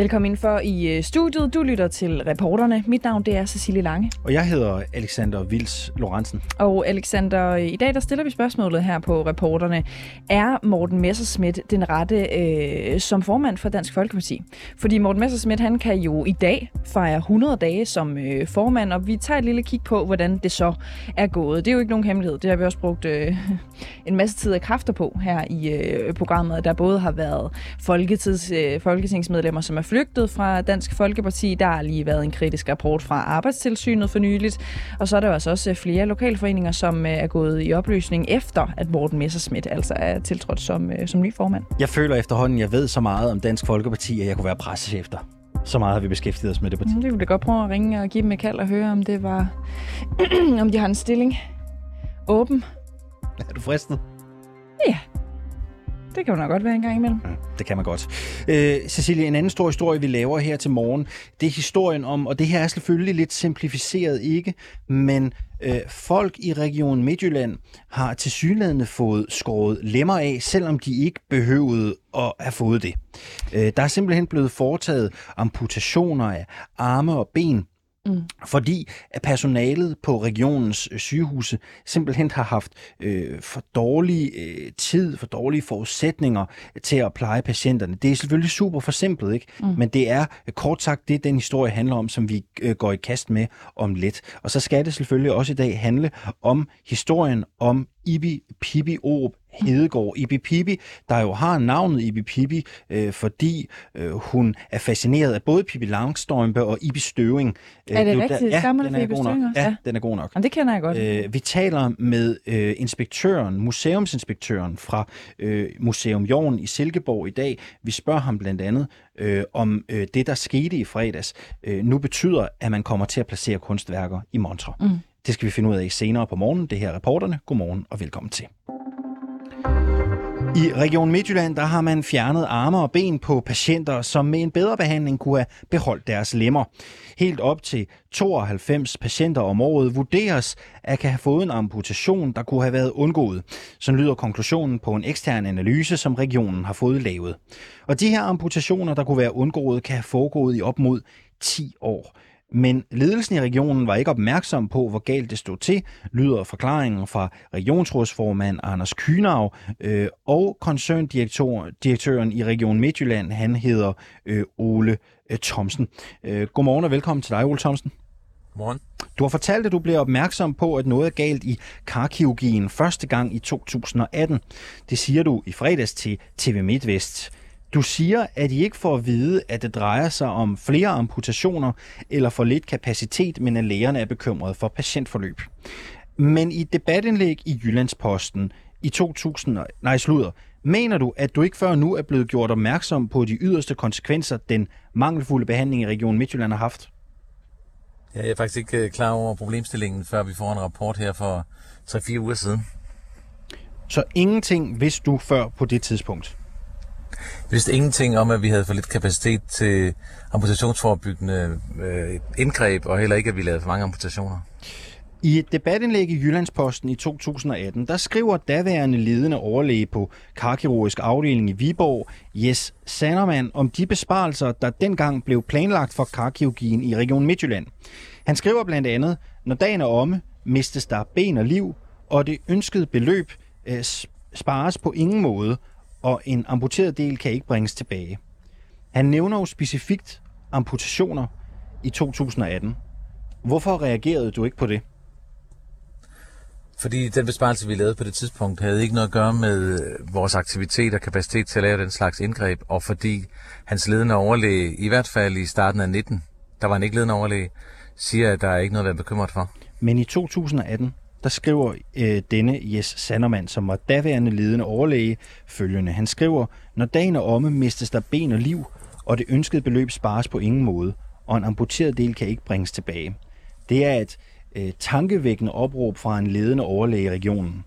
Velkommen ind for i øh, studiet. Du lytter til reporterne. Mit navn det er Cecilie Lange. Og jeg hedder Alexander Vils Lorentzen. Og Alexander, i dag der stiller vi spørgsmålet her på reporterne. Er Morten Messerschmidt den rette øh, som formand for Dansk Folkeparti? Fordi Morten Messerschmidt han kan jo i dag fejre 100 dage som øh, formand, og vi tager et lille kig på, hvordan det så er gået. Det er jo ikke nogen hemmelighed. Det har vi også brugt øh, en masse tid og kræfter på her i øh, programmet. Der både har været folketids, øh, folketingsmedlemmer, som er flygtet fra Dansk Folkeparti. Der har lige været en kritisk rapport fra Arbejdstilsynet for nyligt. Og så er der også også flere lokalforeninger, som øh, er gået i opløsning efter, at Morten Messerschmidt altså er tiltrådt som, øh, som ny formand. Jeg føler efterhånden, jeg ved så meget om Dansk Folkeparti, at jeg kunne være pressechef der. Så meget har vi beskæftiget os med det parti. Det ville da godt prøve at ringe og give dem et kald og høre, om det var, om de har en stilling åben. Er du fristet? Ja, det kan man nok godt være en gang imellem. Ja, det kan man godt. Øh, Cecilie, en anden stor historie, vi laver her til morgen, det er historien om, og det her er selvfølgelig lidt simplificeret ikke, men øh, folk i Region Midtjylland har til synlædende fået skåret lemmer af, selvom de ikke behøvede at have fået det. Øh, der er simpelthen blevet foretaget amputationer af arme og ben Mm. Fordi at personalet på regionens øh, sygehuse simpelthen har haft øh, for dårlig øh, tid, for dårlige forudsætninger til at pleje patienterne. Det er selvfølgelig super forsimplet, ikke? Mm. men det er øh, kort sagt det, den historie handler om, som vi øh, går i kast med om lidt. Og så skal det selvfølgelig også i dag handle om historien om Ibi Pibi Orup Hedegaard, Ibi Pibi, der jo har navnet Ibi Pibi, øh, fordi øh, hun er fascineret af både Pippi Langstrømpe og Ibi Støving. Øh, er det, det rigtigt? Ja, den er, god nok. Ja, ja, den er god nok. Og det kender jeg godt. Øh, vi taler med øh, inspektøren, museumsinspektøren fra øh, Museum Jorden i Silkeborg i dag. Vi spørger ham blandt andet, øh, om øh, det, der skete i fredags, øh, nu betyder, at man kommer til at placere kunstværker i Montre. Mm. Det skal vi finde ud af senere på morgen. Det her er reporterne. Godmorgen og velkommen til. I Region Midtjylland der har man fjernet arme og ben på patienter, som med en bedre behandling kunne have beholdt deres lemmer. Helt op til 92 patienter om året vurderes at kan have fået en amputation, der kunne have været undgået. Så lyder konklusionen på en ekstern analyse, som regionen har fået lavet. Og de her amputationer, der kunne være undgået, kan have foregået i op mod 10 år. Men ledelsen i regionen var ikke opmærksom på, hvor galt det stod til, lyder forklaringen fra regionsrådsformand Anders Kynav øh, og koncerndirektøren i Region Midtjylland, han hedder øh, Ole øh, Thomsen. Øh, godmorgen og velkommen til dig, Ole Thomsen. Godmorgen. Du har fortalt, at du blev opmærksom på, at noget er galt i karkirurgien første gang i 2018. Det siger du i fredags til TV MidtVest. Du siger, at I ikke får at vide, at det drejer sig om flere amputationer eller for lidt kapacitet, men at lægerne er bekymrede for patientforløb. Men i et debatindlæg i Jyllandsposten i 2000, nej slutter, mener du, at du ikke før nu er blevet gjort opmærksom på de yderste konsekvenser, den mangelfulde behandling i Region Midtjylland har haft? Ja, jeg er faktisk ikke øh, klar over problemstillingen, før vi får en rapport her for 3-4 uger siden. Så ingenting vidste du før på det tidspunkt? Vi vidste ingenting om, at vi havde for lidt kapacitet til amputationsforebyggende øh, indgreb, og heller ikke, at vi lavede for mange amputationer. I et debatindlæg i Jyllandsposten i 2018, der skriver daværende ledende overlæge på karkirurgisk afdeling i Viborg, Jes Sandermann, om de besparelser, der dengang blev planlagt for karkirurgien i Region Midtjylland. Han skriver blandt andet, når dagen er omme, mistes der ben og liv, og det ønskede beløb øh, spares på ingen måde, og en amputeret del kan ikke bringes tilbage. Han nævner jo specifikt amputationer i 2018. Hvorfor reagerede du ikke på det? Fordi den besparelse, vi lavede på det tidspunkt, havde ikke noget at gøre med vores aktivitet og kapacitet til at lave den slags indgreb, og fordi hans ledende overlæge, i hvert fald i starten af 19, der var han ikke ledende overlæge, siger, at der er ikke noget at være bekymret for. Men i 2018, der skriver øh, denne Jes Sandermann, som var daværende ledende overlæge, følgende. Han skriver, når dagen er omme, mistes der ben og liv, og det ønskede beløb spares på ingen måde, og en amputeret del kan ikke bringes tilbage. Det er et øh, tankevækkende opråb fra en ledende overlæge i regionen.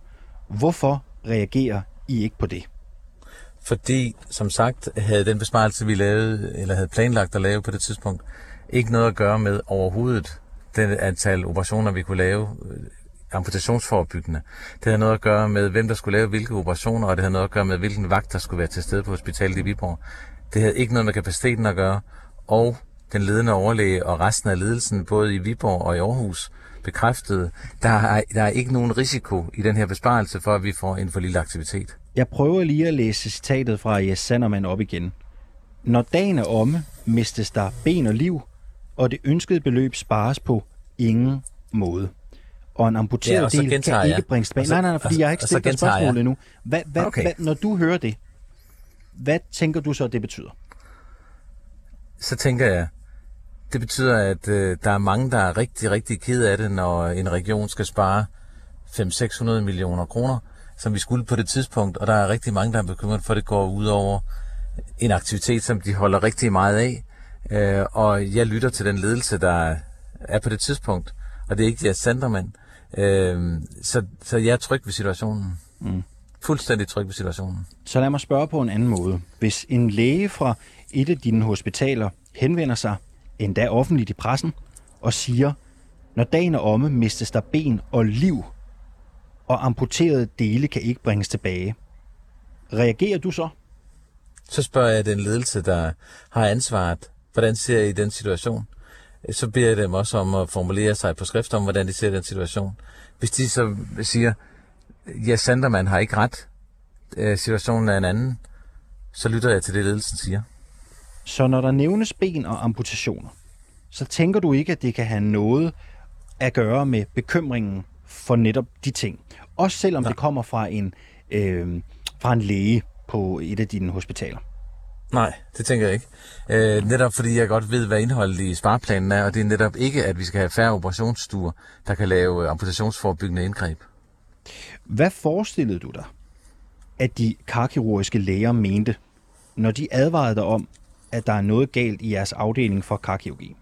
Hvorfor reagerer I ikke på det? Fordi, som sagt, havde den besparelse, vi lavede, eller havde planlagt at lave på det tidspunkt, ikke noget at gøre med overhovedet det antal operationer, vi kunne lave amputationsforebyggende. Det havde noget at gøre med, hvem der skulle lave hvilke operationer, og det havde noget at gøre med, hvilken vagt, der skulle være til stede på hospitalet i Viborg. Det havde ikke noget med kapaciteten at gøre, og den ledende overlæge og resten af ledelsen, både i Viborg og i Aarhus, bekræftede, der er, der er ikke nogen risiko i den her besparelse for, at vi får en for lille aktivitet. Jeg prøver lige at læse citatet fra Jes Sanderman op igen. Når dagen er omme, mistes der ben og liv, og det ønskede beløb spares på ingen måde. Og en amputeret Ja, og del kan jeg. ikke bringes tilbage. Nej, nej, nej, fordi og- jeg har ikke stillet dig spørgsmålet endnu. Hvad, hvad, Okay. hvad, når du hører det, hvad tænker du så, det betyder? så tænker jeg, det betyder, at øh, der er mange, der er rigtig, rigtig ked af det, når en region skal spare 500-600 millioner kroner, som vi skulle på det tidspunkt, og der er rigtig mange, der er bekymret for, at det går ud over en aktivitet, som de holder rigtig meget af. Øh, og jeg lytter til den ledelse, der er på det tidspunkt, og det er ikke jeres centermænd. Øh, så, så jeg er tryg ved situationen. Mm. Fuldstændig tryg ved situationen. Så lad mig spørge på en anden måde. Hvis en læge fra et af dine hospitaler henvender sig, endda offentligt i pressen, og siger, når dagen er omme, mistes der ben og liv, og amputerede dele kan ikke bringes tilbage. Reagerer du så? Så spørger jeg den ledelse, der har ansvaret, hvordan ser I den situation? Så beder jeg dem også om at formulere sig på skrift om, hvordan de ser den situation. Hvis de så siger, ja, Sanderman har ikke ret, øh, situationen er en anden, så lytter jeg til det, ledelsen siger. Så når der nævnes ben og amputationer, så tænker du ikke, at det kan have noget at gøre med bekymringen for netop de ting. Også selvom Nej. det kommer fra en, øh, fra en læge på et af dine hospitaler. Nej, det tænker jeg ikke. Øh, netop fordi jeg godt ved, hvad indholdet i spareplanen er, og det er netop ikke, at vi skal have færre operationsstuer, der kan lave øh, amputationsforebyggende indgreb. Hvad forestillede du dig, at de karkirurgiske læger mente, når de advarede dig om, at der er noget galt i jeres afdeling for karkirurgi?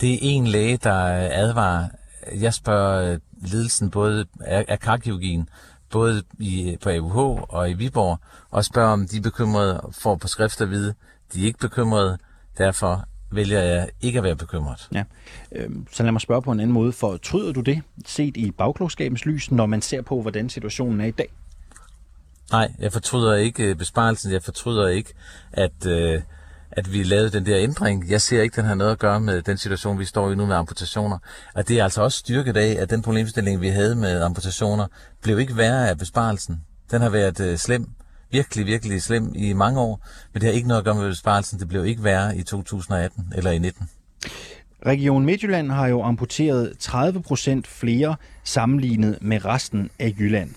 Det er en læge, der advarer. Jeg spørger øh, ledelsen både af, af karkirurgien, både i, på AUH og i Viborg, og spørger, om de er bekymrede for på skrift at vide, de er ikke bekymrede, derfor vælger jeg ikke at være bekymret. Ja. Øhm, Så lad mig spørge på en anden måde. For tryder du det, set i bagklogskabens lys, når man ser på, hvordan situationen er i dag? Nej, jeg fortryder ikke øh, besparelsen, jeg fortryder ikke, at, øh, at vi lavede den der ændring. Jeg ser ikke, den har noget at gøre med den situation, vi står i nu med amputationer. Og det er altså også styrket af, at den problemstilling, vi havde med amputationer, blev ikke værre af besparelsen. Den har været øh, slem, virkelig, virkelig slem i mange år, men det har ikke noget at gøre med besparelsen. Det blev ikke værre i 2018 eller i 19. Region Midtjylland har jo amputeret 30 procent flere sammenlignet med resten af Jylland.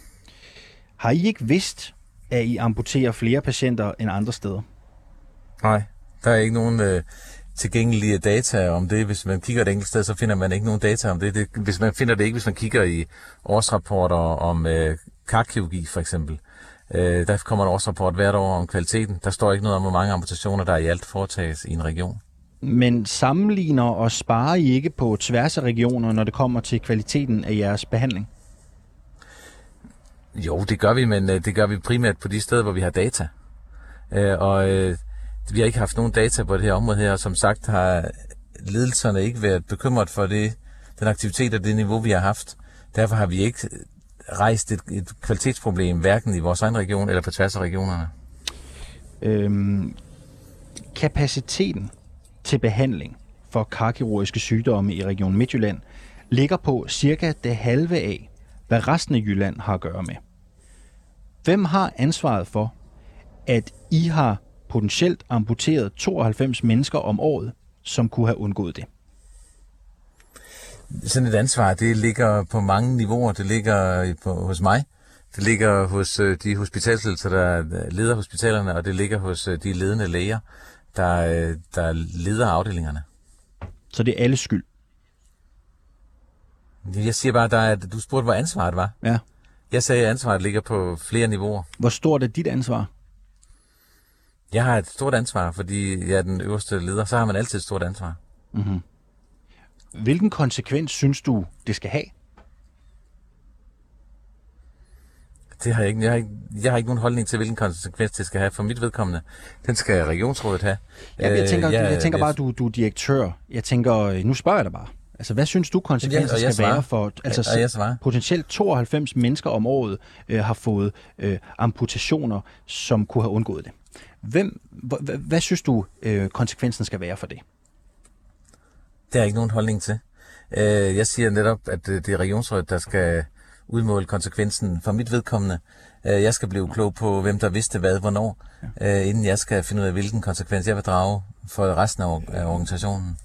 Har I ikke vidst, at I amputerer flere patienter end andre steder? Nej, der er ikke nogen øh, tilgængelige data om det. Hvis man kigger et enkelt sted, så finder man ikke nogen data om det. det hvis man finder det ikke, hvis man kigger i årsrapporter om øh, karkirurgi for eksempel. Øh, der kommer en årsrapport hvert år om kvaliteten. Der står ikke noget om, hvor mange amputationer, der i alt foretages i en region. Men sammenligner og sparer I ikke på tværs af regioner, når det kommer til kvaliteten af jeres behandling? Jo, det gør vi, men øh, det gør vi primært på de steder, hvor vi har data. Øh, og øh, vi har ikke haft nogen data på det her område her, og som sagt har ledelserne ikke været bekymret for det, den aktivitet og det niveau, vi har haft. Derfor har vi ikke rejst et, et kvalitetsproblem, hverken i vores egen region eller på tværs af regionerne. Øhm, kapaciteten til behandling for karkirurgiske sygdomme i Region Midtjylland ligger på cirka det halve af, hvad resten af Jylland har at gøre med. Hvem har ansvaret for, at I har potentielt amputeret 92 mennesker om året, som kunne have undgået det? Sådan et ansvar, det ligger på mange niveauer. Det ligger på, hos mig, det ligger hos øh, de hospitalsledelser, der leder hospitalerne, og det ligger hos øh, de ledende læger, der, øh, der leder afdelingerne. Så det er alles skyld. Jeg siger bare, der er, du spurgte, hvor ansvaret var. Ja. Jeg sagde, at ansvaret ligger på flere niveauer. Hvor stort er dit ansvar? Jeg har et stort ansvar, fordi jeg er den øverste leder. Så har man altid et stort ansvar. Hvilken konsekvens synes du, det skal have? Det har jeg, ikke, jeg, har ikke, jeg har ikke nogen holdning til, hvilken konsekvens det skal have for mit vedkommende. Den skal regionsrådet have. Ja, jeg, tænker, Øh, jeg, jeg tænker bare, du, du er direktør. Jeg tænker, øh, nu spørger jeg dig bare. Altså, hvad synes du, konsekvenser jeg skal være svarer. for... Altså, Og jeg svarer. potentielt 92 mennesker om året øh, har fået øh, amputationer, som kunne have undgået det. Hvem, hva- hva- hvad synes du, øh, konsekvensen skal være for det? Det har jeg ikke nogen holdning til. Øh, Jeg siger netop, at øh, det er regionsrådet, der skal udmåle konsekvensen for mit vedkommende. Øh, Jeg skal blive klog på, hvem der vidste hvad, hvornår, øh, inden jeg skal finde ud af, hvilken konsekvens jeg vil drage for resten af af organisationen.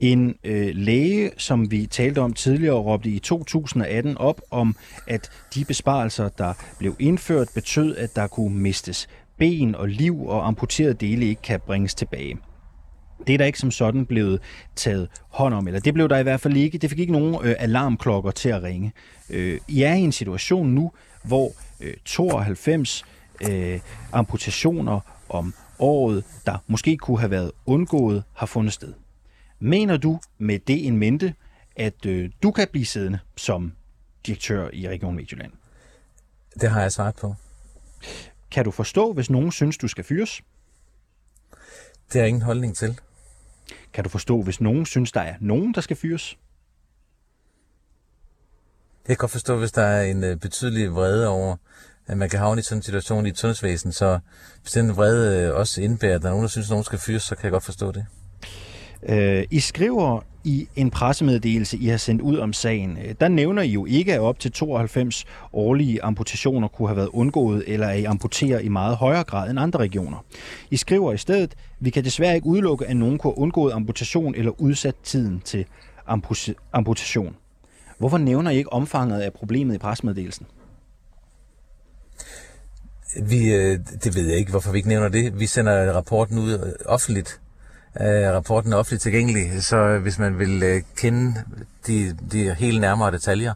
En øh, læge, som vi talte om tidligere, råbte i 2018 op om, at de besparelser, der blev indført, betød, at der kunne mistes ben og liv, og amputerede dele ikke kan bringes tilbage. Det er der ikke som sådan blevet taget hånd om, eller det blev der i hvert fald ikke. Det fik ikke nogen øh, alarmklokker til at ringe. Øh, I er i en situation nu, hvor øh, 92 øh, amputationer om året, der måske kunne have været undgået, har fundet sted. Mener du med det en mente, at øh, du kan blive siddende som direktør i Region Midtjylland? Det har jeg svaret på. Kan du forstå, hvis nogen synes, du skal fyres? Det har jeg ingen holdning til. Kan du forstå, hvis nogen synes, der er nogen, der skal fyres? Jeg kan godt forstå, hvis der er en øh, betydelig vrede over, at man kan havne i sådan en situation i et sundhedsvæsen, så hvis den vrede øh, også indebærer, at der er nogen, der synes, at nogen skal fyres, så kan jeg godt forstå det. Øh, I skriver i en pressemeddelelse, I har sendt ud om sagen, øh, der nævner I jo ikke, at op til 92 årlige amputationer kunne have været undgået, eller at I amputerer i meget højere grad end andre regioner. I skriver i stedet, vi kan desværre ikke udelukke, at nogen kunne have undgået amputation eller udsat tiden til amputation. Hvorfor nævner I ikke omfanget af problemet i pressemeddelelsen? Vi, øh, det ved jeg ikke, hvorfor vi ikke nævner det. Vi sender rapporten ud øh, offentligt. Øh, rapporten er offentligt tilgængelig, så hvis man vil øh, kende de, de helt nærmere detaljer,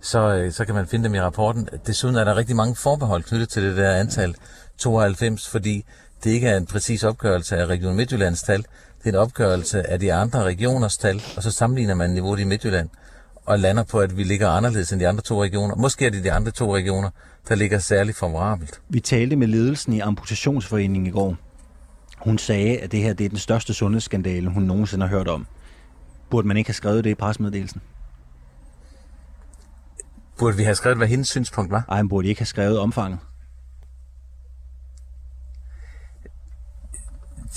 så, øh, så kan man finde dem i rapporten. Desuden er der rigtig mange forbehold knyttet til det der antal 92, fordi det ikke er en præcis opgørelse af Region Midtjyllands tal. Det er en opgørelse af de andre regioners tal, og så sammenligner man niveauet i Midtjylland og lander på, at vi ligger anderledes end de andre to regioner. Måske er det de andre to regioner, der ligger særligt favorabelt. Vi talte med ledelsen i Amputationsforeningen i går. Hun sagde, at det her det er den største sundhedsskandale, hun nogensinde har hørt om. Burde man ikke have skrevet det i pressemeddelelsen? Burde vi have skrevet, hvad hendes synspunkt var? Ej, man burde ikke have skrevet omfanget.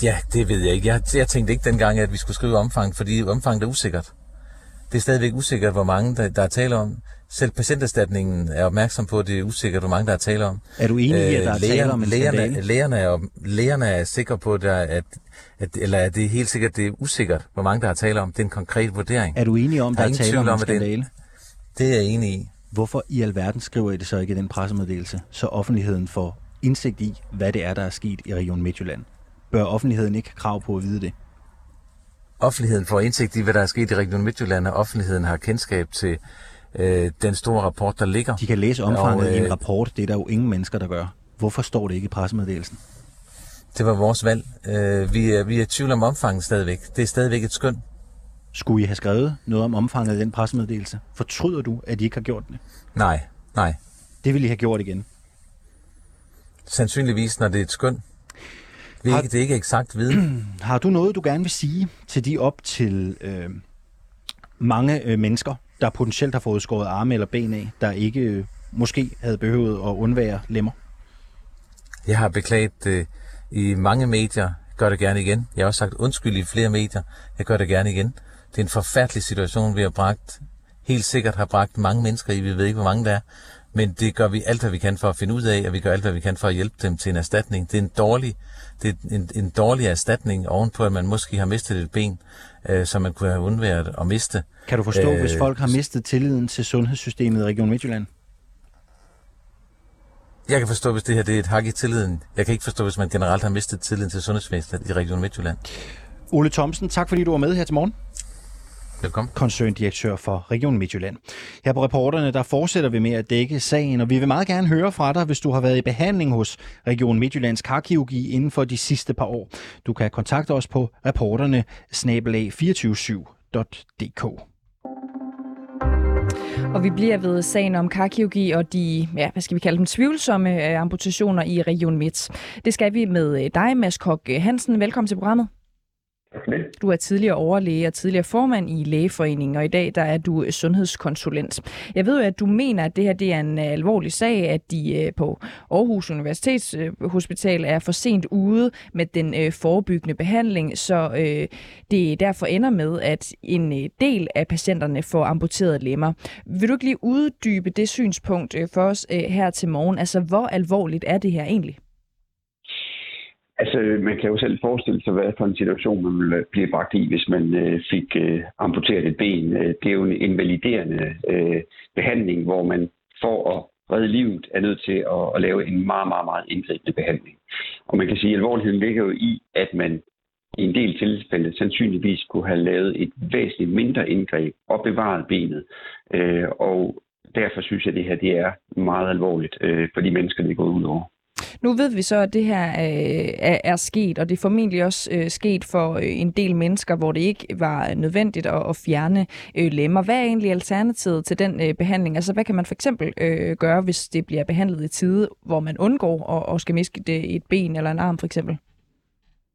Ja, det ved jeg ikke. Jeg, jeg tænkte ikke dengang, at vi skulle skrive omfang, fordi omfanget er usikkert. Det er stadigvæk usikkert, hvor mange der, der er tale om. Selv patienterstatningen er opmærksom på, at det er usikkert, hvor mange der er tale om. Er du enig i, at der er Øh, tale om en lægerne, skandale? lægerne, er, lægerne er sikre på, at, at, at, eller at det er helt sikkert, det er usikkert, hvor mange der er tale om. Det er en konkret vurdering. Er du enig om, Der der er er tale om en det er skandale? Det er jeg enig i. Hvorfor i alverden skriver I det så ikke i den pressemeddelelse, så offentligheden får indsigt i, hvad det er, der er sket i Region Midtjylland? Bør offentligheden ikke krav på at vide det? offentligheden får indsigt i, hvad der er sket i Region Midtjylland, og offentligheden har kendskab til øh, den store rapport, der ligger. De kan læse omfanget Og, i en øh, rapport, det er der jo ingen mennesker, der gør. Hvorfor står det ikke i pressemeddelelsen? Det var vores valg. Øh, vi, er, vi er i tvivl om omfanget stadigvæk. Det er stadigvæk et skøn. Skulle I have skrevet noget om omfanget af den pressemeddelelse? Fortryder du, at I ikke har gjort det? Nej, nej. Det ville I have gjort igen. Sandsynligvis, når det er et skøn. Vi Har- ikke, det er ikke eksakt viden. Har du noget, du gerne vil sige til de op til øh, mange øh, mennesker, der potentielt har fået skåret arme eller ben af, der ikke øh, måske havde behøvet at undvære lemmer? Jeg har beklaget øh, i mange medier. Jeg gør det gerne igen. Jeg har også sagt undskyld i flere medier. Jeg gør det gerne igen. Det er en forfærdelig situation, vi har bragt. Helt sikkert har bragt mange mennesker i. Vi ved ikke, hvor mange der er. Men det gør vi alt, hvad vi kan for at finde ud af, og vi gør alt, hvad vi kan for at hjælpe dem til en erstatning. Det er en dårlig, det er en, en dårlig erstatning ovenpå, at man måske har mistet et ben, øh, som man kunne have undværet at miste. Kan du forstå, øh, hvis folk har mistet tilliden til sundhedssystemet i Region Midtjylland? Jeg kan forstå, hvis det her det er et hak i tilliden. Jeg kan ikke forstå, hvis man generelt har mistet tilliden til sundhedsvæsenet i Region Midtjylland. Ole Thomsen, tak fordi du var med her til morgen. Velkommen. koncerndirektør for Region Midtjylland. Her på reporterne, der fortsætter vi med at dække sagen, og vi vil meget gerne høre fra dig, hvis du har været i behandling hos Region Midtjyllands karkirurgi inden for de sidste par år. Du kan kontakte os på reporterne 247.dk. Og vi bliver ved sagen om karkirurgi og de, ja, hvad skal vi kalde dem, tvivlsomme øh, amputationer i Region Midt. Det skal vi med øh, dig, Mads Kok Hansen. Velkommen til programmet. Du er tidligere overlæge og tidligere formand i Lægeforeningen, og i dag der er du sundhedskonsulent. Jeg ved jo, at du mener, at det her det er en øh, alvorlig sag, at de øh, på Aarhus Universitetshospital øh, er for sent ude med den forebyggende behandling, så det derfor ender med, at en del af patienterne får amputeret lemmer. Vil du ikke lige uddybe det synspunkt for os her til morgen? Altså, hvor alvorligt er det her egentlig? Altså, man kan jo selv forestille sig, hvad for en situation man ville øh, blive bragt i, hvis man øh, fik øh, amputeret et ben. Øh, det er jo en invaliderende øh, behandling, hvor man for at redde livet er nødt til at, at lave en meget, meget, meget indgribende behandling. Og man kan sige, at alvorligheden ligger jo i, at man i en del tilfælde sandsynligvis kunne have lavet et væsentligt mindre indgreb og bevaret benet. Øh, og derfor synes jeg, at det her det er meget alvorligt øh, for de mennesker, det er gået ud over. Nu ved vi så, at det her øh, er, er sket, og det er formentlig også øh, sket for øh, en del mennesker, hvor det ikke var nødvendigt at, at fjerne øh, lemmer. Hvad er egentlig alternativet til den øh, behandling? Altså, hvad kan man for eksempel øh, gøre, hvis det bliver behandlet i tide, hvor man undgår at, at skal miste et ben eller en arm for eksempel?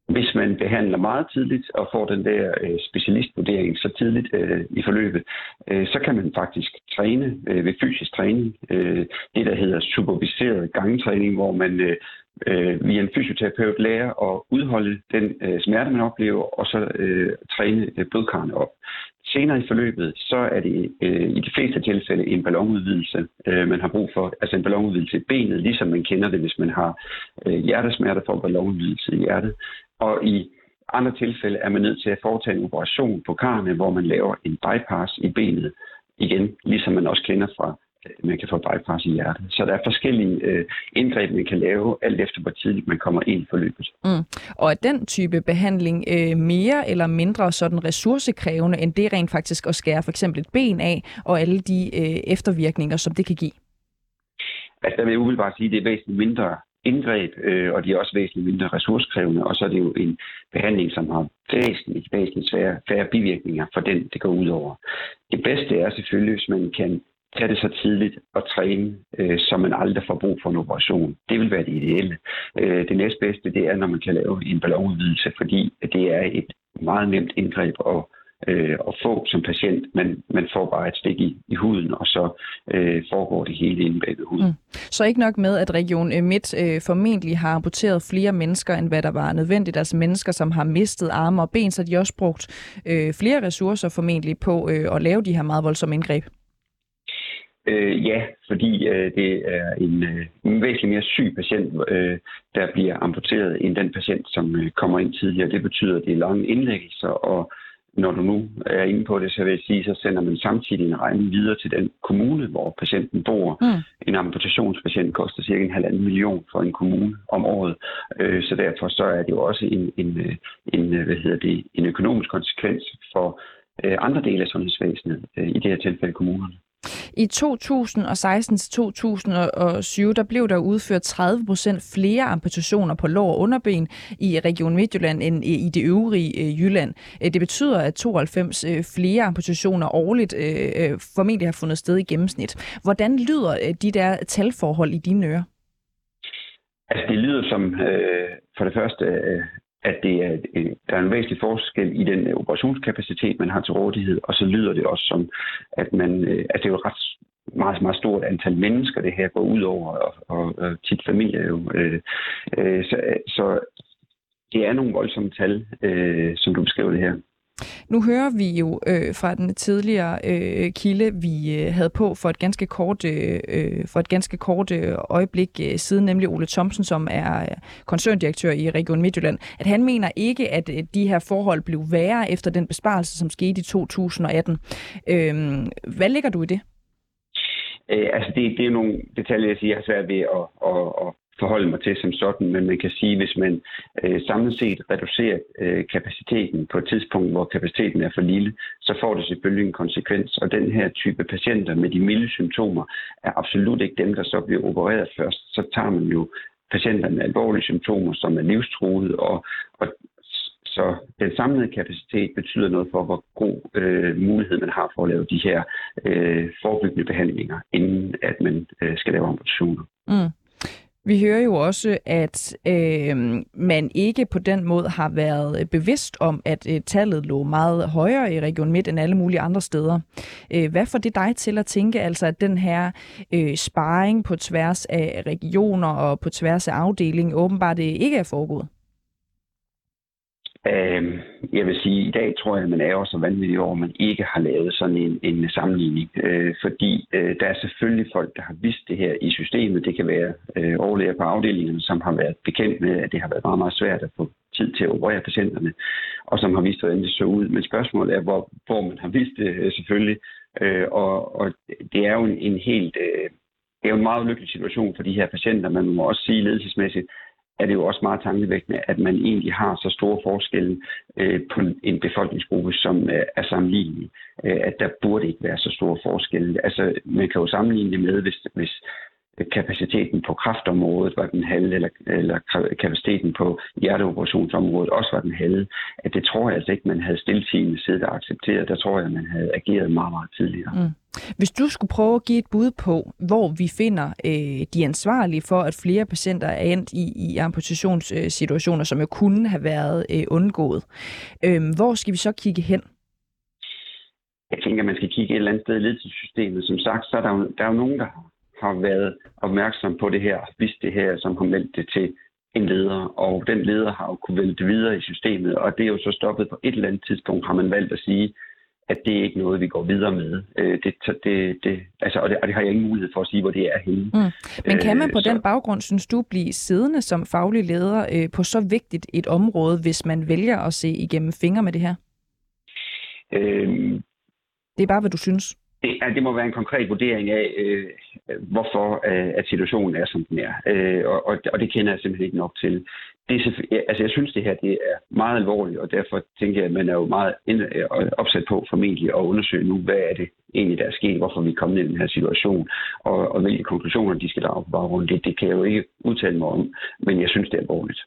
Hvis man behandler meget tidligt og får den der øh, specialistvurdering så tidligt øh, i forløbet, øh, så kan man faktisk træne øh, ved fysisk træning. Øh, det, der hedder superviseret gangtræning, hvor man øh, øh, via en fysioterapeut lærer at udholde den øh, smerte, man oplever, og så øh, træne øh, blodkarrene op. Senere i forløbet, så er det øh, i de fleste tilfælde en ballonudvidelse, øh, man har brug for. Altså en ballonudvidelse i benet, ligesom man kender det, hvis man har øh, hjertesmerter for ballonudvidelse i hjertet. Og i andre tilfælde er man nødt til at foretage en operation på karne, hvor man laver en bypass i benet igen, ligesom man også kender fra øh, man kan få bypass i hjertet. Så der er forskellige øh, indgreb, man kan lave, alt efter hvor tidligt man kommer ind i forløbet. Mm. Og er den type behandling øh, mere eller mindre sådan ressourcekrævende, end det rent faktisk at skære for eksempel et ben af, og alle de øh, eftervirkninger, som det kan give? Altså, der vil jeg umiddelbart sige, at det er væsentligt mindre indgreb, øh, og de er også væsentligt mindre ressourcekrævende, og så er det jo en behandling, som har væsentligt, væsentligt svære, færre bivirkninger for den, det går ud over. Det bedste er selvfølgelig, hvis man kan tage det så tidligt og træne, øh, så man aldrig får brug for en operation. Det vil være det ideelle. Øh, det næstbedste, det er, når man kan lave en ballonudvidelse, fordi det er et meget nemt indgreb at øh, at få som patient. Man, man får bare et stik i, i huden, og så øh, foregår det hele inde bag ved huden. Mm. Så ikke nok med, at Region øh, Midt øh, formentlig har amputeret flere mennesker, end hvad der var nødvendigt. Altså mennesker, som har mistet arme og ben, så de også brugt øh, flere ressourcer formentlig på øh, at lave de her meget voldsomme indgreb. Øh, ja, fordi øh, det er en, øh, en væsentlig mere syg patient, øh, der bliver amputeret, end den patient, som øh, kommer ind tidligere. Det betyder, at det er lange indlæggelser, og når du nu er inde på det, så vil jeg sige, så sender man samtidig en regning videre til den kommune, hvor patienten bor. Mm. En amputationspatient koster cirka en halvanden million for en kommune om året. Øh, så derfor så er det jo også en, en, øh, en, øh, hvad hedder det, en økonomisk konsekvens for andre dele af sundhedsvæsenet, i det her tilfælde kommunerne. I 2016 til 2007, der blev der udført 30 procent flere amputationer på lår og underben i Region Midtjylland end i det øvrige øh, Jylland. Øh, det betyder, at 92 øh, flere amputationer årligt formentlig har fundet sted i gennemsnit. Hvordan lyder de der talforhold i dine ører? Altså, det lyder som øh, for det første at det er, der er en væsentlig forskel i den øh, operationskapacitet, man har til rådighed, og så lyder det også som, at man, øh, at det er jo et ret meget, meget stort antal mennesker, det her går ud over, og, og, og tit familie jo. Øh, øh, så, så det er nogle voldsomme tal, øh, som du beskriver det her. Nu hører vi jo øh, fra den tidligere øh, kilde, vi øh, havde på for et ganske kort, øh, øh for et ganske kort øh, øjeblik øh, siden, nemlig Ole Thomsen, som er øh, koncerndirektør i Region Midtjylland, at han mener ikke, at øh, de her forhold blev værre efter den besparelse, som skete i 2018. Øh, hvad ligger du i det? Øh, altså det, det er nogle detaljer, jeg siger, jeg har svært ved at, at, at forholde mig til som sådan, men man kan sige, hvis man øh, samlet set reducerer øh, kapaciteten på et tidspunkt, hvor kapaciteten er for lille, så får det selvfølgelig en konsekvens. Og den her type patienter med de milde symptomer er absolut ikke dem, der så bliver opereret først. Så tager man jo patienter med alvorlige symptomer, som er livstruede, og, og så den samlede kapacitet betyder noget for, hvor god øh, mulighed man har for at lave de her øh, forebyggende behandlinger, inden at man øh, skal lave operationer. Mm. Vi hører jo også, at øh, man ikke på den måde har været øh, bevidst om, at øh, tallet lå meget højere i Region Midt end alle mulige andre steder. Øh, hvad får det dig til at tænke, altså at den her øh, sparring på tværs af regioner og på tværs af afdeling åbenbart øh, ikke er foregået? Øh, jeg vil sige, at i dag tror jeg, at man er også så vanvittig over, at man ikke har lavet sådan en, en sammenligning. Øh, fordi øh, der er selvfølgelig folk, der har vidst det her i systemet. Det kan være øh, overlæger på afdelingen, som har været bekendt med, at det har været meget, meget svært at få tid til at operere patienterne, og som har vist, hvordan det så ud. Men spørgsmålet er, hvor, hvor man har vist det øh, selvfølgelig. Øh, og, og det er jo en, en helt... Øh, det er jo en meget ulykkelig situation for de her patienter, men man må også sige ledelsesmæssigt, er det jo også meget tankevækkende, at man egentlig har så store forskelle øh, på en befolkningsgruppe, som øh, er sammenlignelig. Øh, at der burde ikke være så store forskelle. Altså, man kan jo sammenligne det med, hvis, hvis kapaciteten på kraftområdet var den halve, eller, eller kapaciteten på hjerteoperationsområdet også var den halve, at det tror jeg altså ikke, man havde stiltigende siddet og accepteret. Der tror jeg, man havde ageret meget, meget tidligere. Mm. Hvis du skulle prøve at give et bud på, hvor vi finder øh, de ansvarlige for, at flere patienter er endt i, i amputationssituationer, som jo kunne have været øh, undgået, øh, hvor skal vi så kigge hen? Jeg tænker, at man skal kigge et eller andet sted i ledelsessystemet. Som sagt, så er der jo, der er jo nogen, der har været opmærksom på det her, vidst det her, som har meldt det til en leder, og den leder har jo kunnet vælge det videre i systemet, og det er jo så stoppet på et eller andet tidspunkt, har man valgt at sige, at det er ikke noget, vi går videre med. Øh, det, det, det, altså, og, det, og det har jeg ingen mulighed for at sige, hvor det er henne. Mm. Men kan man på øh, den baggrund, synes du, blive siddende som faglig leder øh, på så vigtigt et område, hvis man vælger at se igennem fingre med det her? Øh, det er bare, hvad du synes. Det, ja, det må være en konkret vurdering af, øh, hvorfor øh, at situationen er, som den er. Øh, og, og, og det kender jeg simpelthen ikke nok til. Det er, altså, jeg synes, det her det er meget alvorligt, og derfor tænker jeg, at man er jo meget øh, opsat på formentlig at undersøge nu, hvad er det egentlig, der er sket, hvorfor vi er kommet i den her situation, og, og hvilke konklusioner de skal drage på baggrund. Det, det kan jeg jo ikke udtale mig om, men jeg synes, det er alvorligt.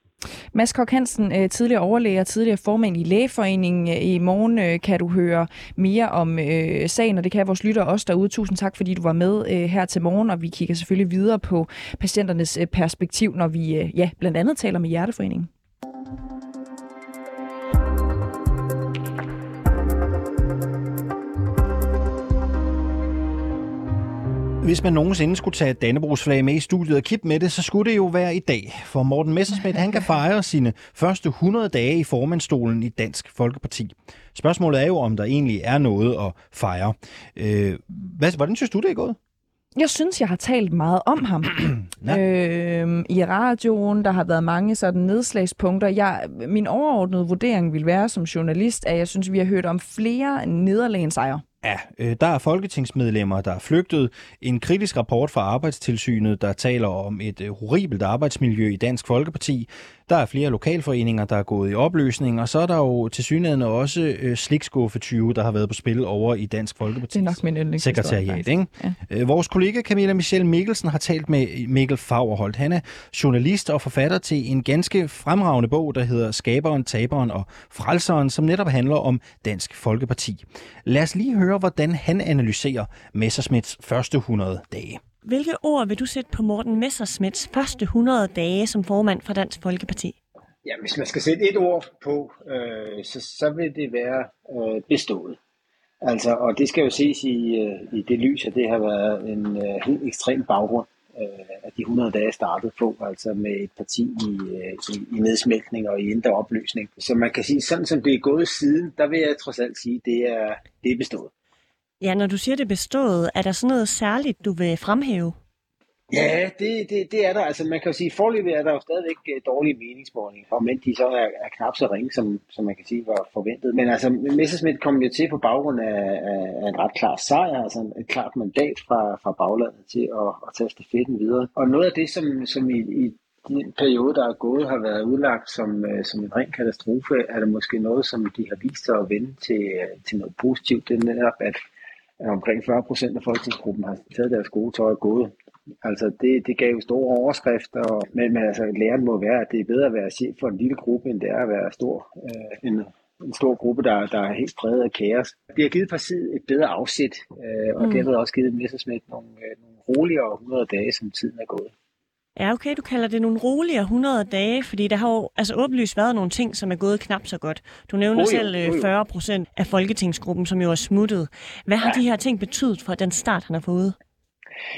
Mads Kok Hansen, øh, tidligere overlæger, tidligere formand i Lægeforeningen. I morgen øh, kan du høre mere om sagen, og det kan vores lytter også derude. Tusind tak, fordi du var med her til morgen, og vi kigger selvfølgelig videre på patienternes perspektiv, når vi ja, blandt andet taler med Hjerteforeningen. Hvis man nogensinde skulle tage Dannebrogsflag med i studiet og kippe med det, så skulle det jo være i dag. For Morten Messersmith, han kan fejre sine første 100 dage i formandstolen i Dansk Folkeparti. Spørgsmålet er jo, om der egentlig er noget at fejre. Øh, hvad, hvordan synes du, det er gået? Jeg synes, jeg har talt meget om ham ja. øh, i radioen. Der har været mange sådan nedslagspunkter. Jeg, min overordnede vurdering vil være som journalist, at jeg synes, vi har hørt om flere nederlagensejre. Ja, øh, der er folketingsmedlemmer, der er flygtet. En kritisk rapport fra Arbejdstilsynet, der taler om et øh, horribelt arbejdsmiljø i Dansk Folkeparti. Der er flere lokalforeninger, der er gået i opløsning, og så er der jo til synligheden også øh, slikskuffe 20, der har været på spil over i Dansk Folkeparti. Det er nok min sekretariat, ikke? Ja. Øh, vores kollega Camilla Michelle Mikkelsen har talt med Mikkel Fagerholt. Han er journalist og forfatter til en ganske fremragende bog, der hedder Skaberen, Taberen og Frelseren, som netop handler om Dansk Folkeparti. Lad os lige høre, hvordan han analyserer Messersmiths første 100 dage. Hvilke ord vil du sætte på Morten Messersmiths første 100 dage som formand for Dansk Folkeparti? Ja, hvis man skal sætte et ord på, øh, så, så vil det være øh, bestået. Altså, og det skal jo ses i, øh, i det lys, at det har været en øh, helt ekstrem baggrund, øh, at de 100 dage startede på, altså med et parti i, øh, i, i nedsmeltning og i indre opløsning. Så man kan sige, sådan som det er gået siden, der vil jeg trods alt sige, det er, det er bestået. Ja, når du siger det bestået, er der sådan noget særligt, du vil fremhæve? Ja, det, det, det er der. Altså man kan jo sige, forløbet er der jo stadigvæk øh, dårlige meningsmålinger, og men de så er, er knap så ringe, som, som man kan sige var forventet. Men altså Messerschmidt kom jo til på baggrund af, af en ret klar sejr, altså et klart mandat fra, fra baglandet til at, at tage stafetten videre. Og noget af det, som, som i, i den periode, der er gået, har været udlagt som, øh, som en ren katastrofe, er det måske noget, som de har vist sig at vende til, øh, til noget positivt. Det er netop, at at omkring 40 procent af folketingsgruppen har taget deres gode tøj og gået. Altså det, det gav jo store overskrifter, og, men, men altså, læren må være, at det er bedre at være chef for en lille gruppe, end det er at være stor, øh, en, en stor gruppe, der, der er helt præget af kaos. Det har givet partiet et bedre afsæt, øh, og mm. det har også givet Messersmith nogle, øh, nogle roligere 100 dage, som tiden er gået. Ja, okay, du kalder det nogle roligere 100 dage, fordi der har jo altså åbenlyst været nogle ting, som er gået knap så godt. Du nævner Oh jo, selv øh, oh jo. 40 procent af folketingsgruppen, som jo er smuttet. Hvad har Ja. de her ting betydet for den start, han har fået?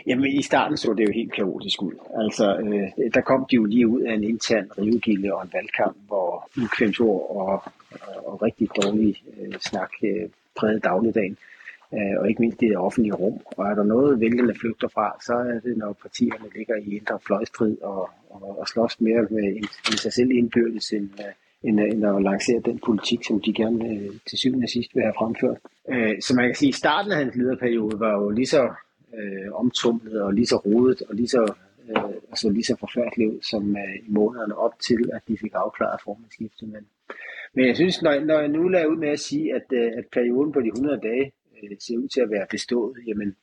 Jamen, i starten så det jo helt kaotisk ud. Altså, øh, der kom de jo lige ud af en intern rivegilde og en valgkamp, hvor ukvemsord og, og, og rigtig dårlig øh, snak øh, prægede dagligdagen. Øh, Øh, og ikke mindst i det offentlige rum. Og er der noget, vælgerne flygter fra, så er det, når partierne ligger i indre fløjstrid og, og, og slås mere med, med sig selv indbyrdes, end, øh, end, øh, end at lancere den politik, som de gerne øh, til syvende og sidst vil have fremført. Øh, så man kan sige, at starten af hans lederperiode var jo lige så øh, omtumlet og lige så rodet og lige så, øh, altså lige så forfærdeligt ud, som øh, i månederne op til, at de fik afklaret formandsskiftet. Men, men jeg synes, når, når jeg nu lader ud med at sige, at, øh, at perioden på de 100 dage øh, ser ud til at være bestået, jamen,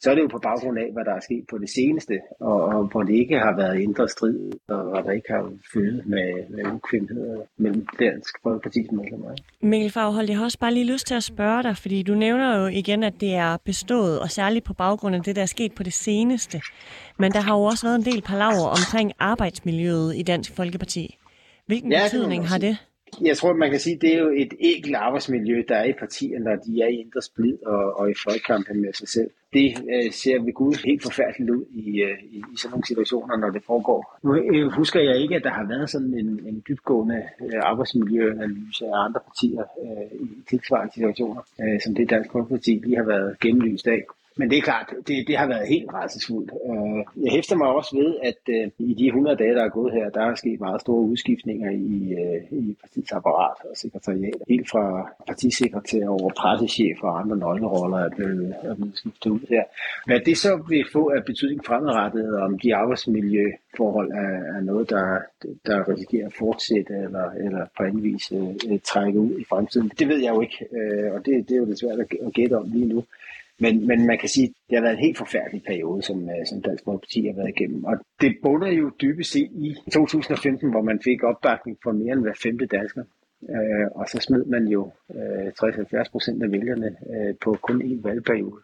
så er det jo på baggrund af, hvad der er sket på det seneste, og, og hvor det ikke har været indre strid, og hvor der ikke har født med, med ukvindheder mellem Dansk Folkeparti's medlemmer. ikke? Mikkel Faghold, jeg har også bare lige lyst til at spørge dig, fordi du nævner jo igen, at det er bestået, og særligt på baggrund af det, der er sket på det seneste. Men der har jo også været en del palaver omkring arbejdsmiljøet i Dansk Folkeparti. Hvilken Ja, betydning har det? Jeg tror, man kan sige, at det er jo et enkelt arbejdsmiljø, der er i partierne, når de er i indre splid og, og i folkekampen med sig selv. Det øh, ser ved Gud helt forfærdeligt ud i, øh, i, i sådan nogle situationer, når det foregår. Nu øh, husker jeg ikke, at der har været sådan en, en dybgående øh, arbejdsmiljøanalyse af andre partier øh, i tilsvarende situationer, øh, som det Dansk Folkeparti lige har været gennemlyst af. Men det er klart, det, det har været helt rædselsfuldt. Øh, Jeg hæfter mig også ved, at øh, i de 100 dage, der er gået her, der er sket meget store udskiftninger i, øh, i partiets apparat og sekretariat. Helt fra partisekretær over pressechef og andre nøgleroller er blevet, er blevet skiftet ud her. Hvad det så vil få af betydning fremadrettet, om de arbejdsmiljøforhold er, er noget, der, der risikerer at fortsætte eller, eller på anden vis øh, trække ud i fremtiden, det ved jeg jo ikke, øh, og det, det er jo det svært at gætte om lige nu. Men, men man kan sige, at det har været en helt forfærdelig periode, som, øh, som Dansk Folkeparti har været igennem. Og det bunder jo dybest set i 2015, hvor man fik opbakning fra mere end hver femte dansker. Øh, og så smed man jo øh, 60-70 procent af vælgerne øh, på kun én valgperiode.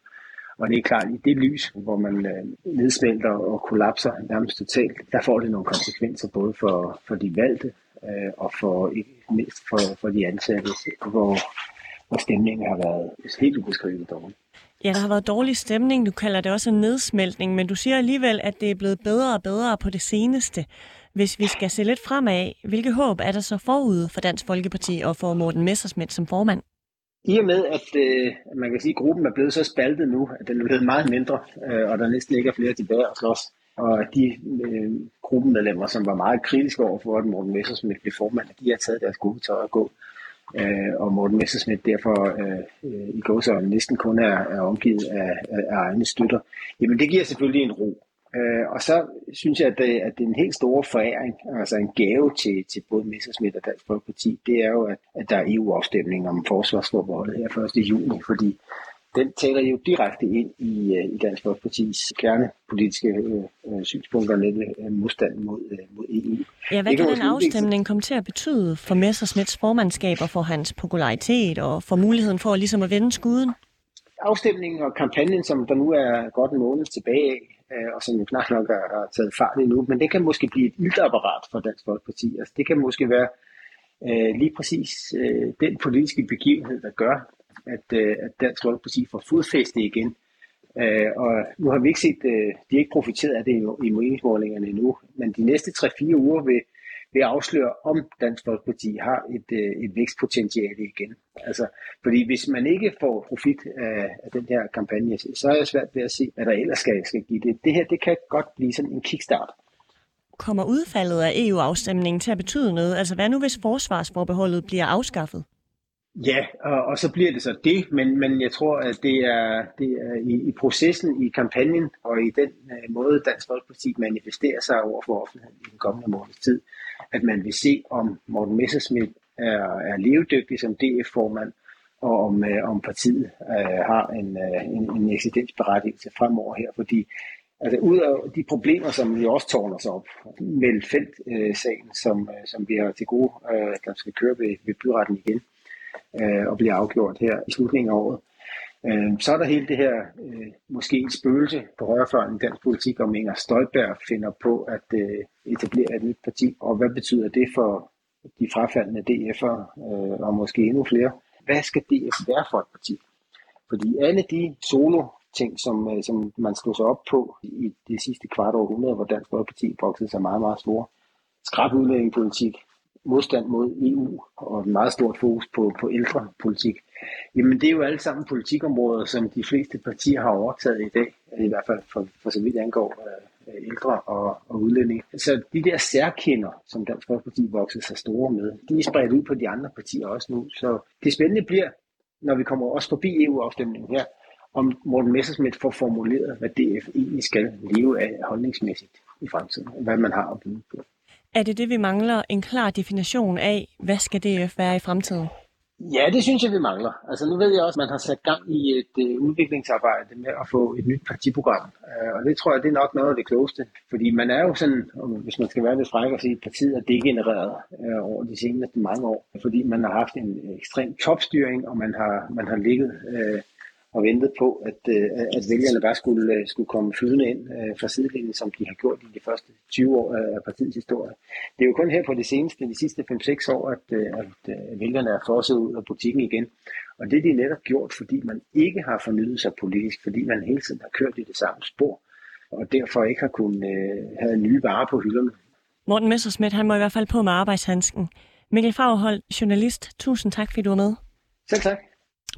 Og det er klart, i det lys, hvor man øh, nedsmelter og kollapser nærmest totalt, der får det nogle konsekvenser både for, for de valgte øh, og for ikke mindst for, for de ansatte, hvor, hvor stemningen har været helt ubeskriveligt dårlig. Ja, der har været dårlig stemning. Du kalder det også en nedsmeltning, men du siger alligevel, at det er blevet bedre og bedre på det seneste. Hvis vi skal se lidt fremad, hvilke håb er der så forud for Dansk Folkeparti og for Morten Messersmith som formand? I og med, at øh, man kan sige, at gruppen er blevet så spaltet nu, at den er blevet meget mindre, øh, og der næsten ikke er flere tilbage at slås. Og de øh, gruppemedlemmer, som var meget kritiske over for, at Morten Messersmith blev formand, de har taget deres gode tøj og gå. Øh, Øh, og Morten Messerschmidt derfor øh, i går så næsten kun er, er omgivet af, af, af egne støtter. Jamen det giver selvfølgelig en ro. Øh, og så synes jeg, at det, at det er en helt stor foræring, altså en gave til, til både Messerschmidt og Dansk Folkeparti, det er jo, at, at der er EU-afstemning om forsvarsforbeholdet her 1. juni, fordi den taler jo direkte ind i, øh, i Dansk Folkepartis kernepolitiske øh, øh, synspunkter, nemlig øh, modstand mod, øh, mod EU. Ja, hvad kan kan den afstemning komme til at betyde for Messersmiths formandskab og for hans popularitet og for muligheden for ligesom at vende skuden? afstemningen og kampagnen, som der nu er godt en måned tilbage af, øh, og som jo knap nok har, taget fart endnu, men det kan måske blive et iltapparat for Dansk Folkeparti. Altså, det kan måske være øh, lige præcis øh, den politiske begivenhed, der gør, at, øh, at Dansk Folkeparti får fodfæste igen. Øh, og nu har vi ikke set, øh, de har ikke profiteret af det i, i meningsmålingerne endnu, men de næste 3-4 uger vil, vil afsløre, om Dansk Folkeparti har et, øh, et vækstpotentiale igen. Altså, fordi hvis man ikke får profit af, af den her kampagne, så er jeg svært ved at se, hvad der ellers skal, skal give det. Det her, det kan godt blive sådan en kickstart. Kommer udfaldet af EU-afstemningen til at betyde noget? Altså hvad nu, hvis forsvarsforbeholdet bliver afskaffet? Ja, og, og så bliver det så det, men, men jeg tror, at det er, det er i, i processen, i kampagnen og i den uh, måde, Dansk Folkeparti manifesterer sig over for offentligheden i den kommende måneds tid, at man vil se, om Morten Messerschmidt er, er levedygtig som DF-formand, og om, uh, om partiet uh, har en, uh, en, en eksistensberettigelse fremover her, fordi Altså ud af de problemer, som vi også tårner sig op, med feltsagen, som, øh, som vi har til gode, øh, der skal køre ved, ved byretten igen, øh, og bliver afgjort her i slutningen af året, Øh, så er der hele det her, øh, måske en spøgelse på højrefløjen i dansk politik, om Inger Støjberg finder på at øh, etablere et nyt parti. Og hvad betyder det for de frafaldende DF'er øh, og måske endnu flere? Hvad skal DF være for et parti? Fordi alle de solo ting, som, øh, som man slog sig op på i det sidste kvart århundrede, hvor Dansk Folkeparti voksede sig meget, meget store. Skrab udlændingepolitik, modstand mod EU og et meget stort fokus på, på ældrepolitik. Jamen det er jo alle sammen politikområder, som de fleste partier har overtaget i dag, i hvert fald for, for så vidt angår øh, ældre og, og udlændinge. Så de der særkender, som Dansk Folkeparti voksede sig store med, de er spredt ud på de andre partier også nu. Så det spændende bliver, når vi kommer også forbi EU-afstemningen her, om Morten Messersmith får formuleret, hvad DF egentlig skal leve af holdningsmæssigt i fremtiden, og hvad man har at byde på. Er det det, vi mangler? En klar definition af, hvad skal DF være i fremtiden? Ja, det synes jeg, vi mangler. Altså nu ved jeg også, at man har sat gang i et øh, udviklingsarbejde med at få et nyt partiprogram. Øh, og det tror jeg, det er nok noget af det klogeste. Fordi man er jo sådan, hvis man skal være lidt fræk og sige, at partiet er degenereret øh, over de seneste mange år. Fordi man har haft en ekstrem topstyring, og man har, man har ligget Øh, og ventet på, at, øh, at vælgerne bare skulle, øh, skulle komme flydende ind øh, fra sidelinjen, som de har gjort i de første 20 år af partiets historie. Det er jo kun her på det seneste, de sidste 5-6 år, at, at vælgerne er fosset ud af butikken igen. Og det er de netop gjort, fordi man ikke har fornyet sig politisk, fordi man hele tiden har kørt i det samme spor, og derfor ikke har kunnet have nye varer på hylderne. Morten Messersmith, han må i hvert fald på med arbejdshandsken. Mikkel Fagerholt, journalist, tusind tak, fordi du var med. Selv tak.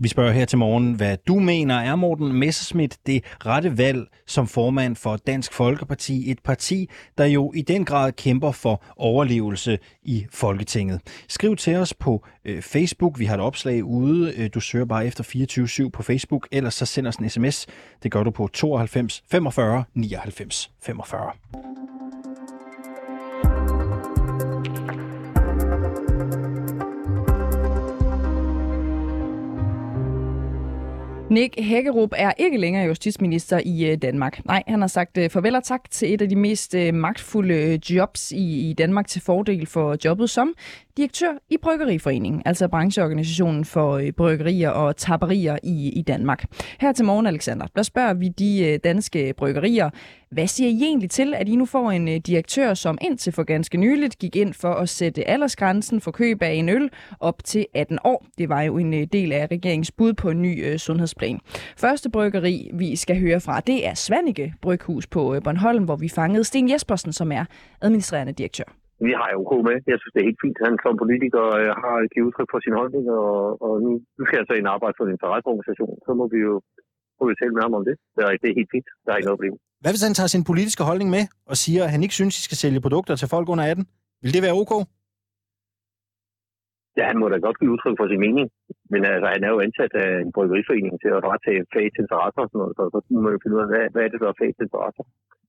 Vi spørger her til morgen, hvad du mener er Morten Messerschmidt det rette valg som formand for Dansk Folkeparti, et parti, der jo i den grad kæmper for overlevelse i Folketinget. Skriv til os på øh, Facebook, vi har et opslag ude, øh, du søger bare efter 24-7 på Facebook, ellers så send os en sms, det gør du på 92 45 99 45. Nick Hækkerup er ikke længere justitsminister i øh, Danmark. Nej, han har sagt øh, farvel og tak til et af de mest øh, magtfulde jobs i Danmark til fordel for jobbet som direktør i Bryggeriforeningen, altså brancheorganisationen for bryggerier og tapperier i, i Danmark. Her til morgen, Alexander, der spørger vi de danske bryggerier, hvad siger I egentlig til, at I nu får en øh, direktør, som indtil for ganske nyligt gik ind for at sætte aldersgrænsen for køb af en øl op til 18 år? Det var jo en øh, del af regeringens bud på en ny øh, sundhedsplan. Første bryggeri, vi skal høre fra, det er Svanike Bryghus på Bornholm, hvor vi fangede Sten Jespersen, som er administrerende direktør. Vi har jo OK med. Jeg synes, det er helt fint. Han som politiker har givet udtryk for sin holdning, og, og nu, nu skal jeg så ind og arbejde for en interesseorganisation. Så må vi jo må vi tale med ham om det. Det er, det er helt fint. Der er ikke noget problem. Hvad hvis han tager sin politiske holdning med og siger, at han ikke synes, I skal sælge produkter til folk under 18? Vil det være OK? Ja, han må da godt give udtryk for sin mening. Men altså, han er jo ansat af en bryggeriforening til at varetage fags interesser og sådan noget, så, så må man finde ud af, hvad, hvad er det, der er fags interesser?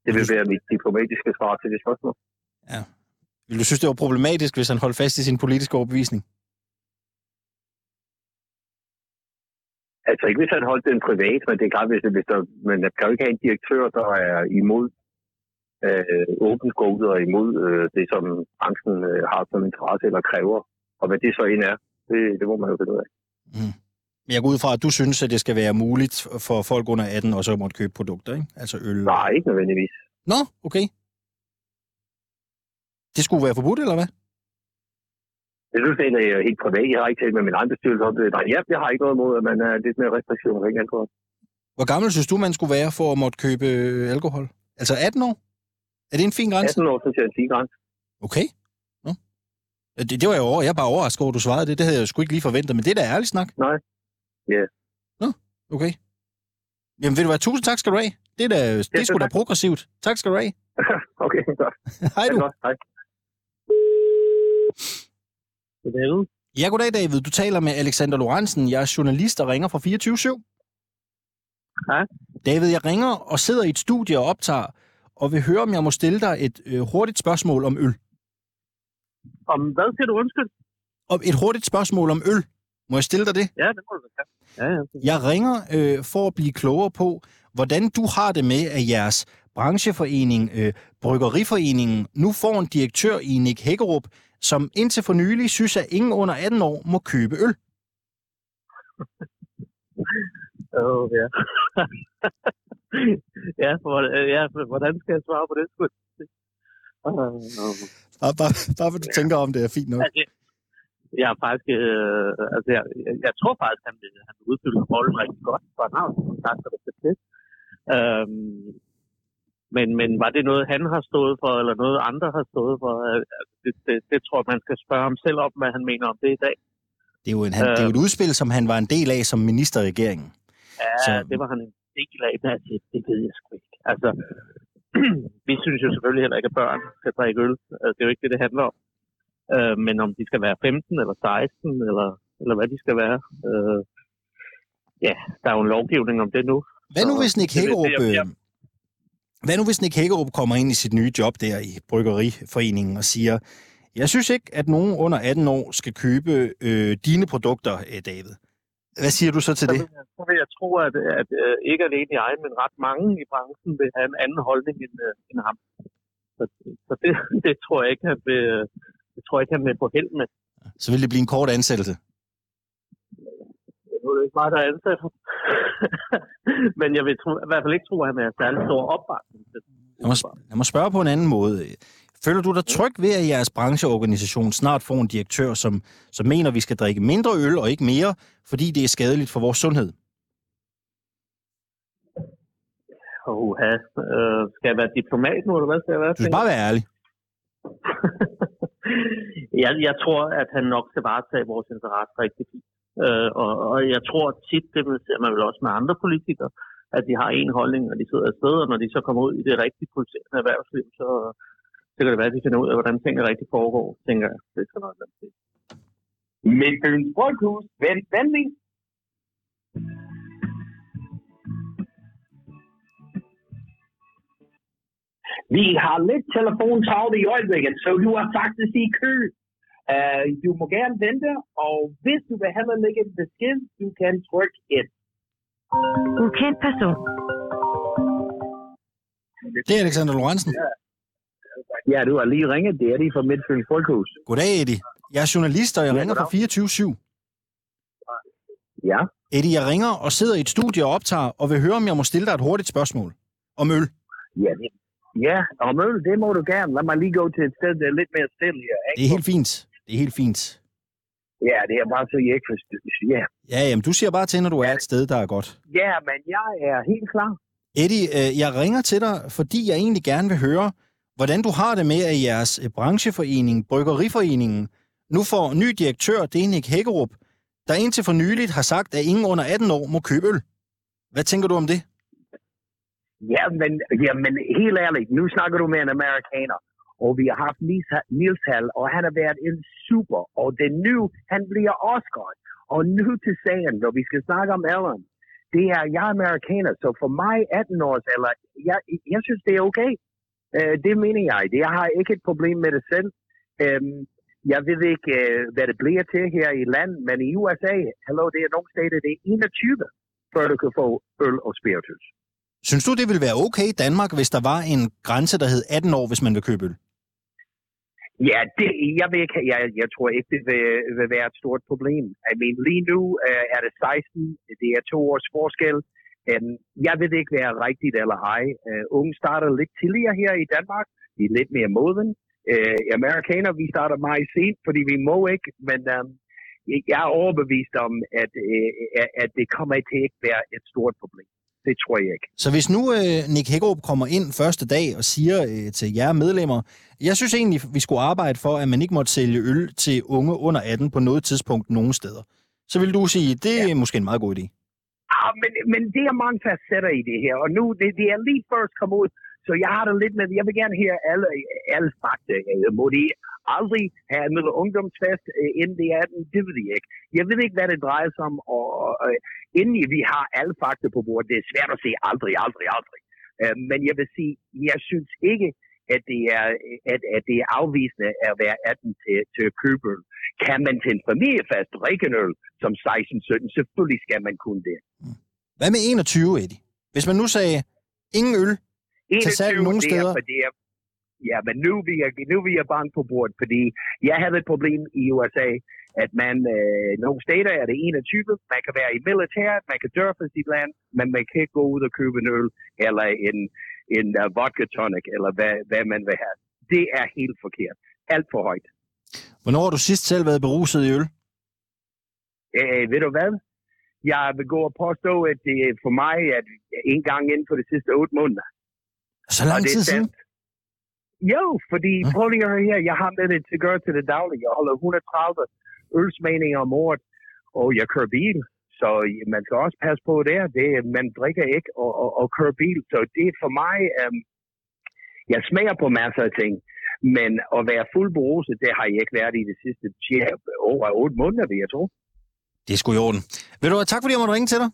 Det vil være mit diplomatiske svar til det spørgsmål. Ja. Vil du synes, det var problematisk, hvis han holdt fast i sin politiske overbevisning? Altså ikke hvis han holdt den privat, men det er klart, hvis, hvis der, men der kan jo ikke have en direktør, der er imod øh, åben skole og imod øh, det, som branchen øh, har som interesse eller kræver. Og hvad det så end er, det, det må man jo finde ud af. Mm. Jeg går ud fra, at du synes, at det skal være muligt for folk under 18 og så måtte købe produkter, ikke? Altså øl. Nej, ikke nødvendigvis. Nå, okay. Det skulle være forbudt, eller hvad? Jeg synes egentlig, er helt privat. Jeg har ikke talt med min egen bestyrelse om det. Nej, ja, jeg har ikke noget imod, at man er lidt mere restriktion omkring alkohol. Hvor gammel synes du, man skulle være for at måtte købe alkohol? Altså 18 år? Er det en fin grænse? 18 år, synes jeg er en fin grænse. Okay. Det, det var jeg over. Jeg er bare overrasket over, at du svarede det. Det havde jeg sgu ikke lige forventet, men det er da ærligt snak. Nej. Ja. Yeah. Nå, okay. Jamen vil du være tusind tak skal du have. Det er, da, det er sgu da progressivt. Tak skal du have. okay, godt. Hej du. Godt. Hej. Goddag. Ja, goddag David. Du taler med Alexander Lorentzen. Jeg er journalist og ringer fra 24-7. Hej. David, jeg ringer og sidder i et studie og optager, og vil høre, om jeg må stille dig et øh, hurtigt spørgsmål om øl. Om hvad siger du undskyld? Om et hurtigt spørgsmål om øl. Må jeg stille dig det? Ja, det må du da. Ja, ja. Jeg ringer øh, for at blive klogere på, hvordan du har det med, at jeres brancheforening, øh, Bryggeriforeningen, nu får en direktør i Nick Hækkerup, som indtil for nylig synes, at ingen under 18 år må købe øl. Oh, ja. ja, for, ja, for, hvordan skal jeg svare på det? sgu? Uh, Bare, bare, bare hvad du tænker om det er fint nok. altså, jeg er faktisk, øh, altså, jeg, jeg, jeg tror faktisk, han vil, han vil udfylde rollen rigtig godt, for han kontakter, skal til. Øhm, men, men var det noget, han har stået for, eller noget, andre har stået for? Altså, det, det, det tror jeg, man skal spørge ham selv om, hvad han mener om det i dag. Det er, jo en, han, det er jo et udspil, som han var en del af som minister i regeringen. Ja, Så- det var han en del af, men altså, det ved jeg sgu ikke. Altså, vi synes jo selvfølgelig heller ikke, at børn skal drikke øl. Altså, det er jo ikke det, det handler om. Øh, men om de skal være 15 eller 16, eller, eller hvad de skal være. Øh, ja, der er jo en lovgivning om det nu. Hvad nu, hvis Nick Hækkerup, jeg- jeg- øh, hvad nu, hvis Nick Hækkerup kommer ind i sit nye job der i Bryggeriforeningen og siger, jeg synes ikke, at nogen under 18 år skal købe øh, dine produkter, øh, David. Hvad siger du så til så det? jeg, så vil jeg tro, at, at øh, ikke alene jeg, men ret mange i branchen vil have en anden holdning end, øh, end ham. Så, så det, det, tror jeg ikke, han vil, øh, det tror jeg ikke, han vil på held med. Så vil det blive en kort ansættelse. Nu er det ikke mig, der er ansat. men jeg vil tro, i hvert fald ikke tro, at han er særlig stor opbakning til det. Jeg må, jeg må spørge på en anden måde. Føler du dig tryg ved, at jeres brancheorganisation snart får en direktør, som, som mener, at vi skal drikke mindre øl og ikke mere, fordi det er skadeligt for vores sundhed? Oha, øh, skal jeg være diplomat nu, eller hvad skal jeg være? Du skal bare være ærlig. jeg, jeg tror, at han nok skal varetage vores interesse rigtig fint. Øh, og, og jeg tror tit, det ser man vel også med andre politikere, at de har en holdning, og de sidder et sted, og når de så kommer ud i det rigtige politiske erhvervsliv, så, så kan det være, at de finder ud af, hvordan tingene rigtig foregår, tænker jeg. Det er nok noget, der Midtbyens Bryghus, vent venlig. Vi har lidt telefontavle i øjeblikket, så du er faktisk i kø. Uh, du må gerne vente, og hvis du vil hellere lægge en besked, du kan trykke 1. Ukendt person. Det er Alexander Lorentzen. Ja, du har lige ringet. Det er de fra Midtfyns Bryghus. Goddag, Eddie. Jeg er journalist, og jeg Ja, ringer fra 24-7. Ja. Eddie, jeg ringer og sidder i et studie og optager, og vil høre, om jeg må stille dig et hurtigt spørgsmål. Om øl. Ja, det, ja, om øl, det må du gerne. Lad mig lige gå til et sted, der er lidt mere stille her. Det er helt fint. Det er helt fint. Ja, det er bare så, jeg ikke forstår. Ja. Ja, jamen, du siger bare til, når du er et sted, der er godt. ja, men jeg er helt klar. Eddie, øh, jeg ringer til dig, fordi jeg egentlig gerne vil høre, hvordan du har det med, at jeres øh, brancheforening, Bryggeriforeningen, nu får ny direktør, det Nick Hækkerup, der indtil for nyligt har sagt, at ingen under 18 år må købe øl. Hvad tænker du om det? Ja, men, ja, men helt ærligt, nu snakker du med en amerikaner, og vi har haft Nils Hall, og han har været en super, og den nu, han bliver Oscar. Og nu til sagen, når vi skal snakke om Ellen, det er, jeg er amerikaner, så for mig 18 år, eller jeg, jeg synes, det er okay. Uh, det mener jeg. Det, jeg har ikke et problem med det selv. Um, jeg ved ikke, uh, hvad det bliver til her i landet, men i USA, hello, det er nogle steder, det er 21, før du kan få øl og spiritus. Synes du, det ville være okay i Danmark, hvis der var en grænse, der hed 18 år, hvis man vil købe øl? Ja, det, jeg, ved ikke, jeg, jeg tror ikke, det vil, vil være et stort problem. I mean, lige nu uh, er det 16, det er to års forskel. Um, jeg ved ikke, hvad er rigtigt eller ej. Uh, unge starter lidt tidligere her i Danmark. De er lidt mere moden. Uh, øh, amerikanere, vi starter meget sent, fordi vi må ikke, men um, jeg er overbevist om, at, uh, at det kommer til ikke være et stort problem. Det tror jeg ikke. Så hvis nu øh, Nick Hækkerup kommer ind første dag og siger øh, til jer medlemmer, jeg synes egentlig, vi skulle arbejde for, at man ikke måtte sælge øl til unge under 18 på noget tidspunkt nogen steder. Så vil du sige, det er måske en meget god idé. Ah, men, men det er mange facetter i det her, og nu, det, det er lige først kommet ud, så jeg har det lidt med, jeg vil gerne høre alle, alle fakta. Øh, Må de aldrig have lille ungdomsfest, øh, inden det er den? Det ved jeg ikke. Jeg ved ikke, hvad det drejer sig om, og, øh, inden vi har alle fakta på bordet, det er svært at sige aldrig, aldrig, aldrig. Øh, men jeg vil sige, jeg synes ikke, at det er, at, at det er afvisende at være 18 til, til at købe øl. Kan man til en familiefest drikke en øl som 16-17? Selvfølgelig skal man kunne det. Hvad med 21, Eddie? Hvis man nu sagde, ingen øl, Til salg nogle det steder. Er, det er, Ja, men nu er vi, nu er vi bange på bordet, fordi jeg havde et problem i USA, at man, øh, nogle stater er det 21, man kan være i militæret, man kan dø for sit land, men man kan ikke gå ud og købe en øl, eller en, en uh, vodka tonic, eller hvad, hvad man vil have. Det er helt forkert. Alt for højt. Hvornår har du sidst selv været beruset i øl? Øh, ved du hvad? Jeg vil gå og påstå, at det er for mig at en gang inden for de sidste otte måneder. Så lang er tid siden? Jo, fordi Nå. prøv lige at høre her, jeg har med det til at gøre til det daglige. Jeg holder 130 ølsmagninger om året, og jeg kører bil. Så man skal også passe på det. det man drikker ikke og, og, og kører bil. Så det er for mig, øhm, jeg smager på masser af ting. Men at være fuld beruset, det har jeg ikke været i de sidste ja, over otte måneder, vil jeg tro. Det er sgu i orden. Ved du hvad, tak fordi jeg måtte ringe til dig.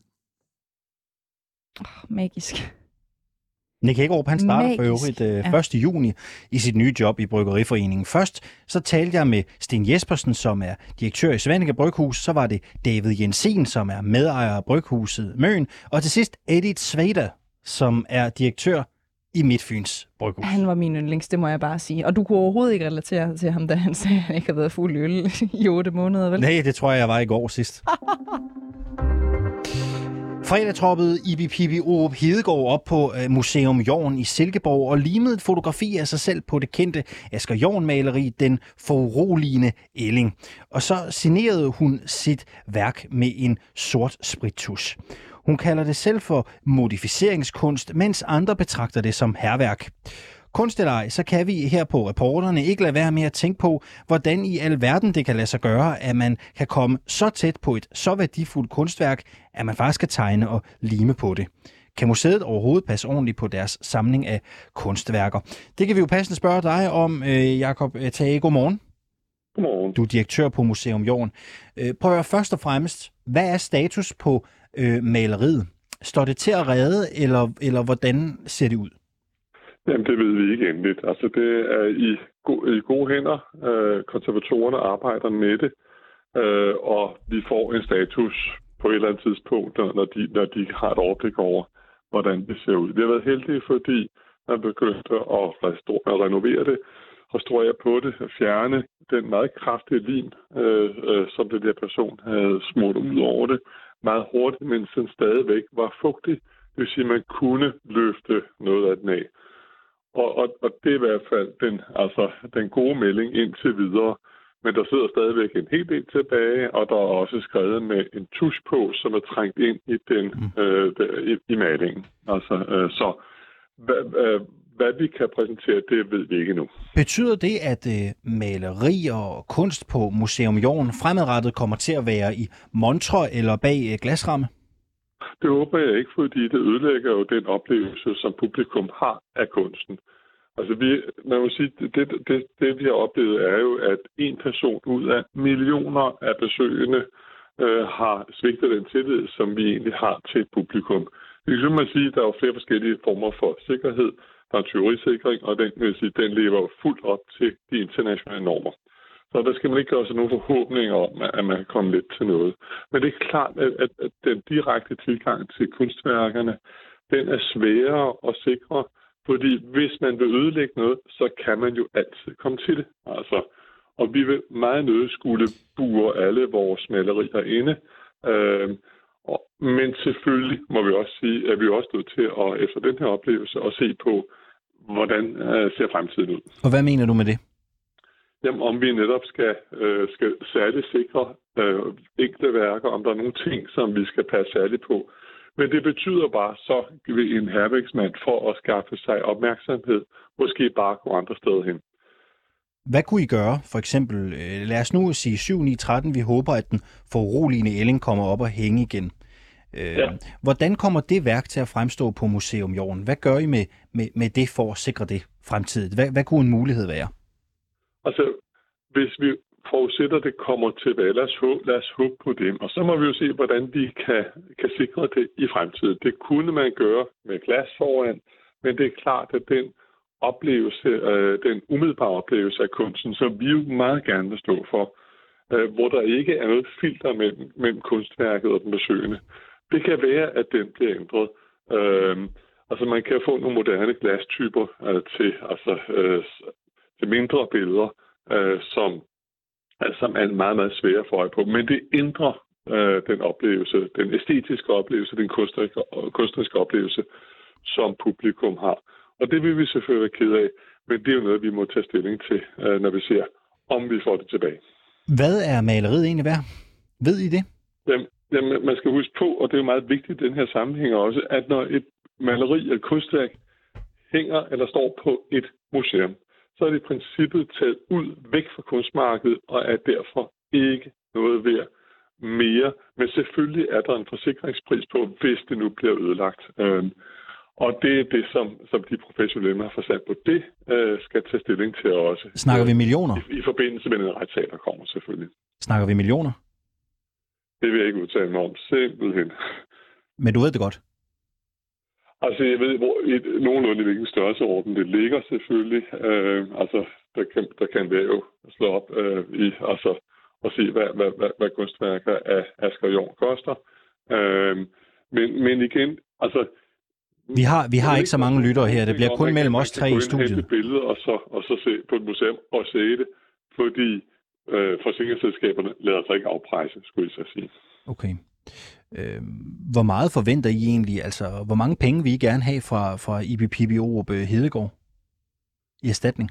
Magisk. Nick Hækkerup, han starter for øvrigt øh, Ja. 1. juni i sit nye job i Bryggeriforeningen. Først så talte jeg med Sten Jespersen, som er direktør i Svanike Bryghus. Så var det David Jensen, som er medejer af Bryghuset Møn. Og til sidst Edith Sveda, som er direktør i Midtfyns Bryghus. Han var min yndlings, det må jeg bare sige. Og du kunne overhovedet ikke relatere til ham, da han sagde, at han ikke har været fuld øl i otte måneder, vel? Nej, det tror jeg, jeg var i går sidst. Fredag troppede Ibi Pibi Orup Hedegaard op på øh, Museum Jorn i Silkeborg og limede et fotografi af sig selv på det kendte Asger Jorn-maleri, Den foruroligende Elling. Og så signerede hun sit værk med en sort spritus. Hun kalder det selv for modificeringskunst, mens andre betragter det som herværk. Kunst eller ej, så kan vi her på reporterne ikke lade være med at tænke på, hvordan i alverden det kan lade sig gøre, at man kan komme så tæt på et så værdifuldt kunstværk, at man faktisk kan tegne og lime på det. Kan museet overhovedet passe ordentligt på deres samling af kunstværker? Det kan vi jo passende spørge dig om, øh, Jakob Tage. Godmorgen. Godmorgen. Du er direktør på Museum Jorden. Øh, Prøv at høre, først og fremmest, hvad er status på øh, maleriet? Står det til at redde, eller, eller hvordan ser det ud? Jamen, det ved vi ikke endeligt. Altså, det er i, go- i gode hænder. Øh, konservatorerne arbejder med det, øh, og vi får en status på et eller andet tidspunkt, når de, når de har et overblik over, hvordan det ser ud. Vi har været heldige, fordi man begyndte at, restore, at renovere det, restaurere på det, at fjerne den meget kraftige lim, øh, øh, som den der person havde smurt ud over det, meget hurtigt, mens den stadigvæk var fugtig. Det vil sige, at man kunne løfte noget af den af. Og, og, og det er i hvert fald den, altså, den gode melding indtil videre. Men der sidder stadigvæk en hel del tilbage, og der er også skrevet med en tusch på, som er trængt ind i, den, øh, der- i, i malingen. Altså, øh, så hvad, øh, hvad vi kan præsentere, det ved vi ikke nu. Betyder det, at øh, maleri og kunst på Museum Jorden fremadrettet kommer til at være i montre eller bag øh, glasramme? Det håber jeg ikke, fordi det ødelægger jo den oplevelse, som publikum har af kunsten. Altså, vi, man må sige, det, det, det, det vi har oplevet er jo, at en person ud af millioner af besøgende øh, har svigtet den tillid, som vi egentlig har til publikum. Det ligesom kan man sige, at der er jo flere forskellige former for sikkerhed. Der er tyverisikring, og den, vil sige, den lever fuldt op til de internationale normer. Så der skal man ikke gøre sig nogen forhåbninger om, at man kan komme lidt til noget. Men det er klart, at, at, at den direkte tilgang til kunstværkerne, den er sværere at sikre, fordi hvis man vil ødelægge noget, så kan man jo altid komme til det. Altså, og vi vil meget nødt skulle bure alle vores malerier inde. Øh, og, men selvfølgelig må vi også sige, at vi er også nødt til at, efter den her oplevelse at se på, hvordan øh, ser fremtiden ud. Og hvad mener du med det? Jamen, om vi netop skal, øh, skal særligt sikre øh, enkelte værker, om der er nogle ting, som vi skal passe særligt på. Men det betyder bare, så vil en hervæksmand for at skaffe sig opmærksomhed, måske bare gå andre steder hen. Hvad kunne I gøre? For eksempel, øh, lad os nu sige 7 9 13 vi håber, at den foruroligende ælling kommer op og hænge igen. Øh, Ja. Hvordan kommer det værk til at fremstå på Museum Jorden? Hvad gør I med, med, med det for at sikre det fremtidigt? Hvad, hvad kunne en mulighed være? Altså, hvis vi forudsætter, at det kommer tilbage, lad os, håbe, lad os håbe på det. Og så må vi jo se, hvordan vi kan, kan sikre det i fremtiden. Det kunne man gøre med glas foran, men det er klart, at den oplevelse, øh, den umiddelbare oplevelse af kunsten, som vi jo meget gerne vil stå for, øh, hvor der ikke er noget filter mellem, mellem kunstværket og den besøgende. Det kan være, at den bliver ændret. Øh, Altså man kan få nogle moderne glastyper øh, til, altså, øh, mindre billeder, øh, som, altså, som er meget, meget svære få øje på. Men det ændrer øh, den oplevelse, den æstetiske oplevelse, den kunstneriske, kunstneriske oplevelse, som publikum har. Og det vil vi selvfølgelig være ked af, men det er jo noget, vi må tage stilling til, øh, når vi ser, om vi får det tilbage. Hvad er maleriet egentlig værd? Ved I det? Jamen, jamen, man skal huske på, og det er jo meget vigtigt i den her sammenhæng også, at når et maleri eller kunstværk hænger eller står på et museum, så er det i princippet taget ud væk fra kunstmarkedet og er derfor ikke noget værd mere. Men selvfølgelig er der en forsikringspris på, hvis det nu bliver ødelagt. Øhm, og det er det, som, som de professionelle har forstand på. Det øh, skal tage stilling til også. Snakker vi millioner? I, I forbindelse med den retssag, der kommer selvfølgelig. Snakker vi millioner? Det vil jeg ikke udtale mig om, simpelthen. Men du ved det godt? Altså, jeg ved hvor, i, nogenlunde i hvilken størrelseorden det ligger selvfølgelig. Øh, altså, der kan, der kan være jo slå op øh, i, altså, og se, hvad, hvad, hvad, hvad kunstværker af Asger Jorn koster. Øh, men, men igen, altså, vi har, vi har ikke så mange lyttere her. Det bliver kun mellem os tre i studiet. Man billede og så, og så se på et museum og se det, fordi øh, forsikringsselskaberne lader sig ikke afpresse, skulle jeg så sige. Okay. Øh, hvor meget forventer I egentlig? Altså, hvor mange penge vil I gerne have fra, fra IBPB Orup øh, Hedegaard i erstatning?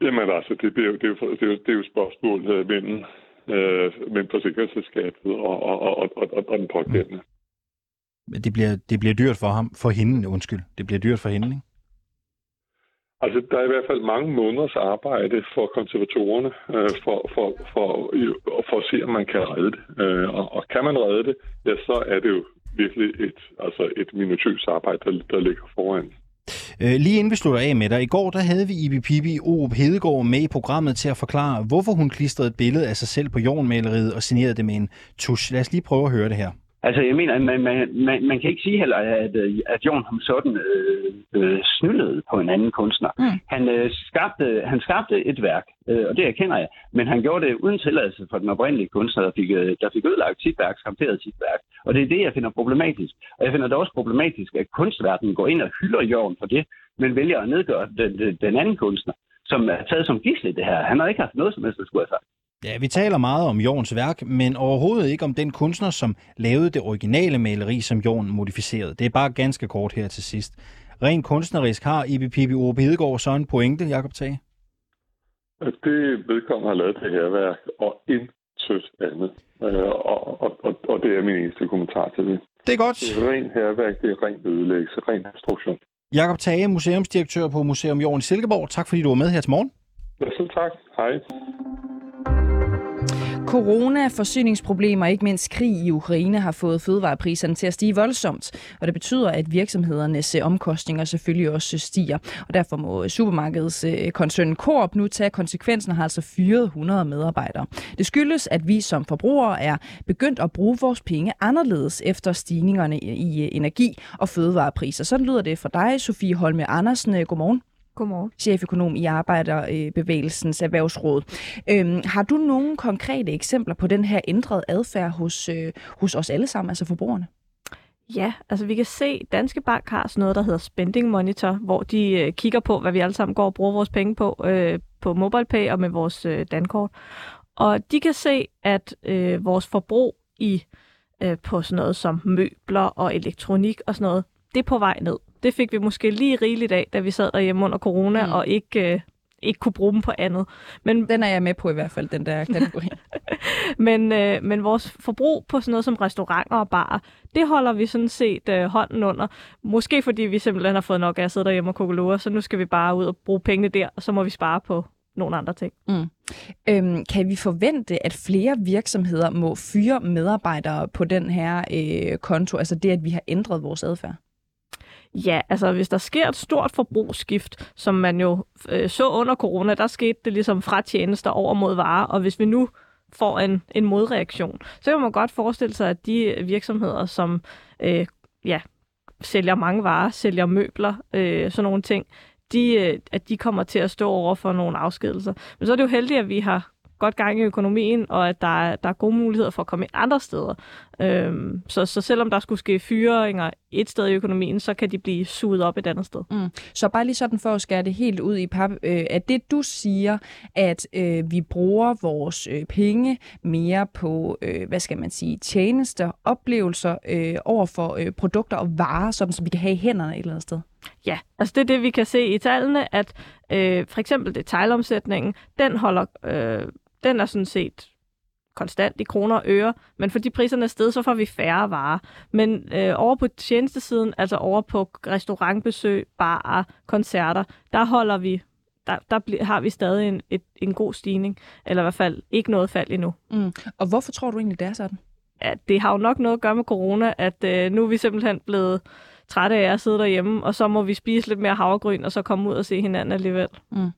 Jamen altså, det, bliver, det, er, jo, det, er, jo, det er jo spørgsmål øh, mellem, øh, mellem forsikringsselskabet og, og, og, og, og, og den pågældende. Mm det bliver, det bliver dyrt for ham, for hende, undskyld. Det bliver dyrt for hende, ikke? Altså, der er i hvert fald mange måneders arbejde for konservatorerne øh, for, for, for, for at se, om man kan redde det. Øh, og, og kan man redde det, ja, så er det jo virkelig et, altså et minutøst arbejde, der, der ligger foran. Øh, lige inden vi slutter af med dig, i går der havde vi Ibi Pibi Orup Hedegaard med i programmet til at forklare, hvorfor hun klistrede et billede af sig selv på jordmaleriet og signerede det med en tusch. Lad os lige prøve at høre det her. Altså, jeg mener, man, man, man, man kan ikke sige heller, at, øh, at Jon ham sådan øh, øh, snyldede på en anden kunstner. Mm. Han, øh, skabte, han skabte et værk, øh, og det erkender jeg, men han gjorde det uden tilladelse fra den oprindelige kunstner, der fik, øh, der fik ødelagt sit værk, skabteret sit værk. Og det er det, jeg finder problematisk. Og jeg finder det også problematisk, at kunstverdenen går ind og hylder Jon for det, men vælger at nedgøre den, den, den anden kunstner, som er taget som gisle det her. Han har ikke haft noget som helst, skulle have sagt. Ja, vi taler meget om Jorns værk, men overhovedet ikke om den kunstner, som lavede det originale maleri, som Jorn modificerede. Det er bare ganske kort her til sidst. Rent kunstnerisk har Ibi Ove Hedegaard så en pointe, Jakob Tage? Det vedkommende har lavet det her værk, og intet andet. Øh, og, og, og, og det er min eneste kommentar til det. Det er godt. Det er rent herværk, det er ren ødelæggelse, ren destruktion. Jakob Tage, museumsdirektør på Museum Jorden i Silkeborg. Tak fordi du var med her til morgen. Ja, selv tak. Hej. Corona, forsyningsproblemer og ikke mindst krig i Ukraine har fået fødevarepriserne til at stige voldsomt, og det betyder, at virksomhedernes øh, omkostninger selvfølgelig også stiger. Og derfor må øh, supermarkedskoncernen øh, Coop nu tage konsekvensen og har altså fyret 100 medarbejdere. Det skyldes, at vi som forbrugere er begyndt at bruge vores penge anderledes efter stigningerne i energi og fødevarepriser. Sådan lyder det for dig, Sofie Holme Andersen. Godmorgen. Godmorgen. Cheføkonom i Arbejderbevægelsens Erhvervsråd. Øhm, har du nogle konkrete eksempler på den her ændrede adfærd hos, øh, hos os alle sammen, altså forbrugerne? Ja, altså vi kan se, at Danske Bank har sådan noget, der hedder Spending Monitor, hvor de øh, kigger på, hvad vi alle sammen går og bruger vores penge på, øh, på MobilePay og med vores øh, dankort. Og de kan se, at øh, vores forbrug i øh, på sådan noget som møbler og elektronik og sådan noget, det er på vej ned. Det fik vi måske lige rigeligt af, da vi sad derhjemme under corona mm. og ikke, øh, ikke kunne bruge dem på andet. Men, den er jeg med på i hvert fald, den der kategori. men, øh, men vores forbrug på sådan noget som restauranter og barer, det holder vi sådan set øh, hånden under. Måske fordi vi simpelthen har fået nok af at sidde derhjemme og kokolore, så nu skal vi bare ud og bruge pengene der, og så må vi spare på nogle andre ting. Mm. Øhm, kan vi forvente, at flere virksomheder må fyre medarbejdere på den her øh, konto, altså det, at vi har ændret vores adfærd? Ja, altså hvis der sker et stort forbrugsskift, som man jo øh, så under corona, der skete det ligesom fra tjenester over mod varer, og hvis vi nu får en, en modreaktion, så kan man godt forestille sig, at de virksomheder, som øh, ja, sælger mange varer, sælger møbler, øh, sådan nogle ting, de, øh, at de kommer til at stå over for nogle afskedelser. Men så er det jo heldigt, at vi har godt gang i økonomien, og at der er, der er gode muligheder for at komme ind andre steder. Øhm, så, så selvom der skulle ske fyringer et sted i økonomien, så kan de blive suget op et andet sted. Mm. Så bare lige sådan for at skære det helt ud i pap, øh, at det du siger, at øh, vi bruger vores øh, penge mere på, øh, hvad skal man sige, tjenester, oplevelser øh, over for øh, produkter og varer, sådan som vi kan have i hænderne et eller andet sted. Ja, altså det er det, vi kan se i tallene, at øh, for eksempel detailomsætningen, den holder, øh, den er sådan set konstant i kroner og øre, men fordi priserne er steget, så får vi færre varer. Men øh, over på tjenestesiden, altså over på restaurantbesøg, barer, koncerter, der holder vi der, der bl- har vi stadig en, et, en god stigning, eller i hvert fald ikke noget fald endnu. Mm. Og hvorfor tror du egentlig, det er sådan? Ja, det har jo nok noget at gøre med corona, at øh, nu er vi simpelthen blevet trætte af at sidde derhjemme, og så må vi spise lidt mere havregryn, og så komme ud og se hinanden alligevel. Mm.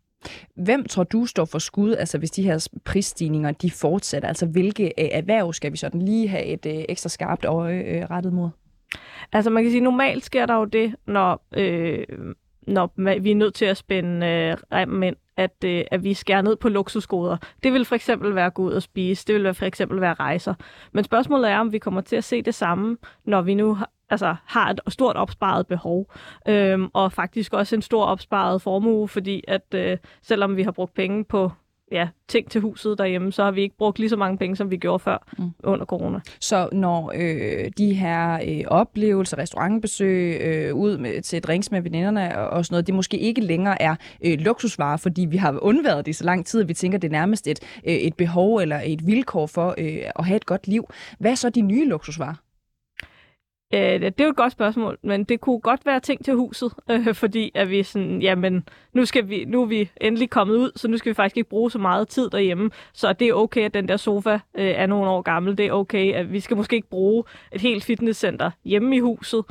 Hvem tror du står for skud, altså hvis de her prisstigninger de fortsætter? Altså hvilke øh, erhverv skal vi sådan lige have et øh, ekstra skarpt øje øh, rettet mod? Altså man kan sige, normalt sker der jo det, når, øh, når vi er nødt til at spænde øh, remmen ind, at, øh, at vi skærer ned på luksusgoder. Det vil for eksempel være at gå ud og spise, det vil for eksempel være rejser. Men spørgsmålet er, om vi kommer til at se det samme, når vi nu altså, har et stort opsparet behov, øhm, og faktisk også en stor opsparet formue, fordi at øh, selvom vi har brugt penge på ja, ting til huset derhjemme, så har vi ikke brugt lige så mange penge, som vi gjorde før mm. under corona. Så når øh, de her øh, oplevelser, restaurantbesøg, øh, ud med, til drinks med veninderne og, og sådan noget, det måske ikke længere er øh, luksusvarer, fordi vi har undværet det så lang tid, at vi tænker, det er nærmest et, øh, et behov eller et vilkår for øh, at have et godt liv. Hvad er så de nye luksusvarer? Øh, det er jo et godt spørgsmål, men det kunne godt være ting til huset, øh, fordi at vi sådan, jamen, nu, skal vi, nu er vi endelig kommet ud, så nu skal vi faktisk ikke bruge så meget tid derhjemme. Så det er okay, at den der sofa øh, er nogle år gammel. Det er okay, at vi skal måske ikke bruge et helt fitnesscenter hjemme i huset,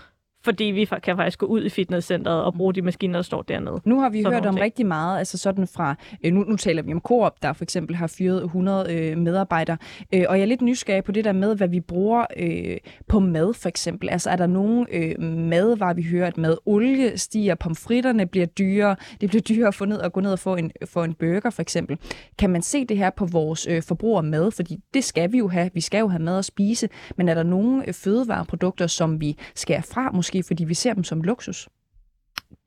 fordi vi kan faktisk gå ud i fitnesscenteret og bruge de maskiner, der står dernede. Nu har vi sådan hørt om ting. rigtig meget, altså sådan fra, øh, nu, nu taler vi om Coop, der for eksempel har fyret 100 øh, medarbejdere, øh, og jeg er lidt nysgerrig på det der med, hvad vi bruger øh, på mad for eksempel. Altså er der nogen øh, madvarer, vi hører, at madolie stiger, pomfritterne bliver dyrere, det bliver dyrere at få ned og gå ned og få en, få en burger for eksempel. Kan man se det her på vores øh, forbrug af mad? Fordi det skal vi jo have, vi skal jo have mad at spise, men er der nogle øh, fødevareprodukter, som vi skærer fra, måske fordi vi ser dem som luksus?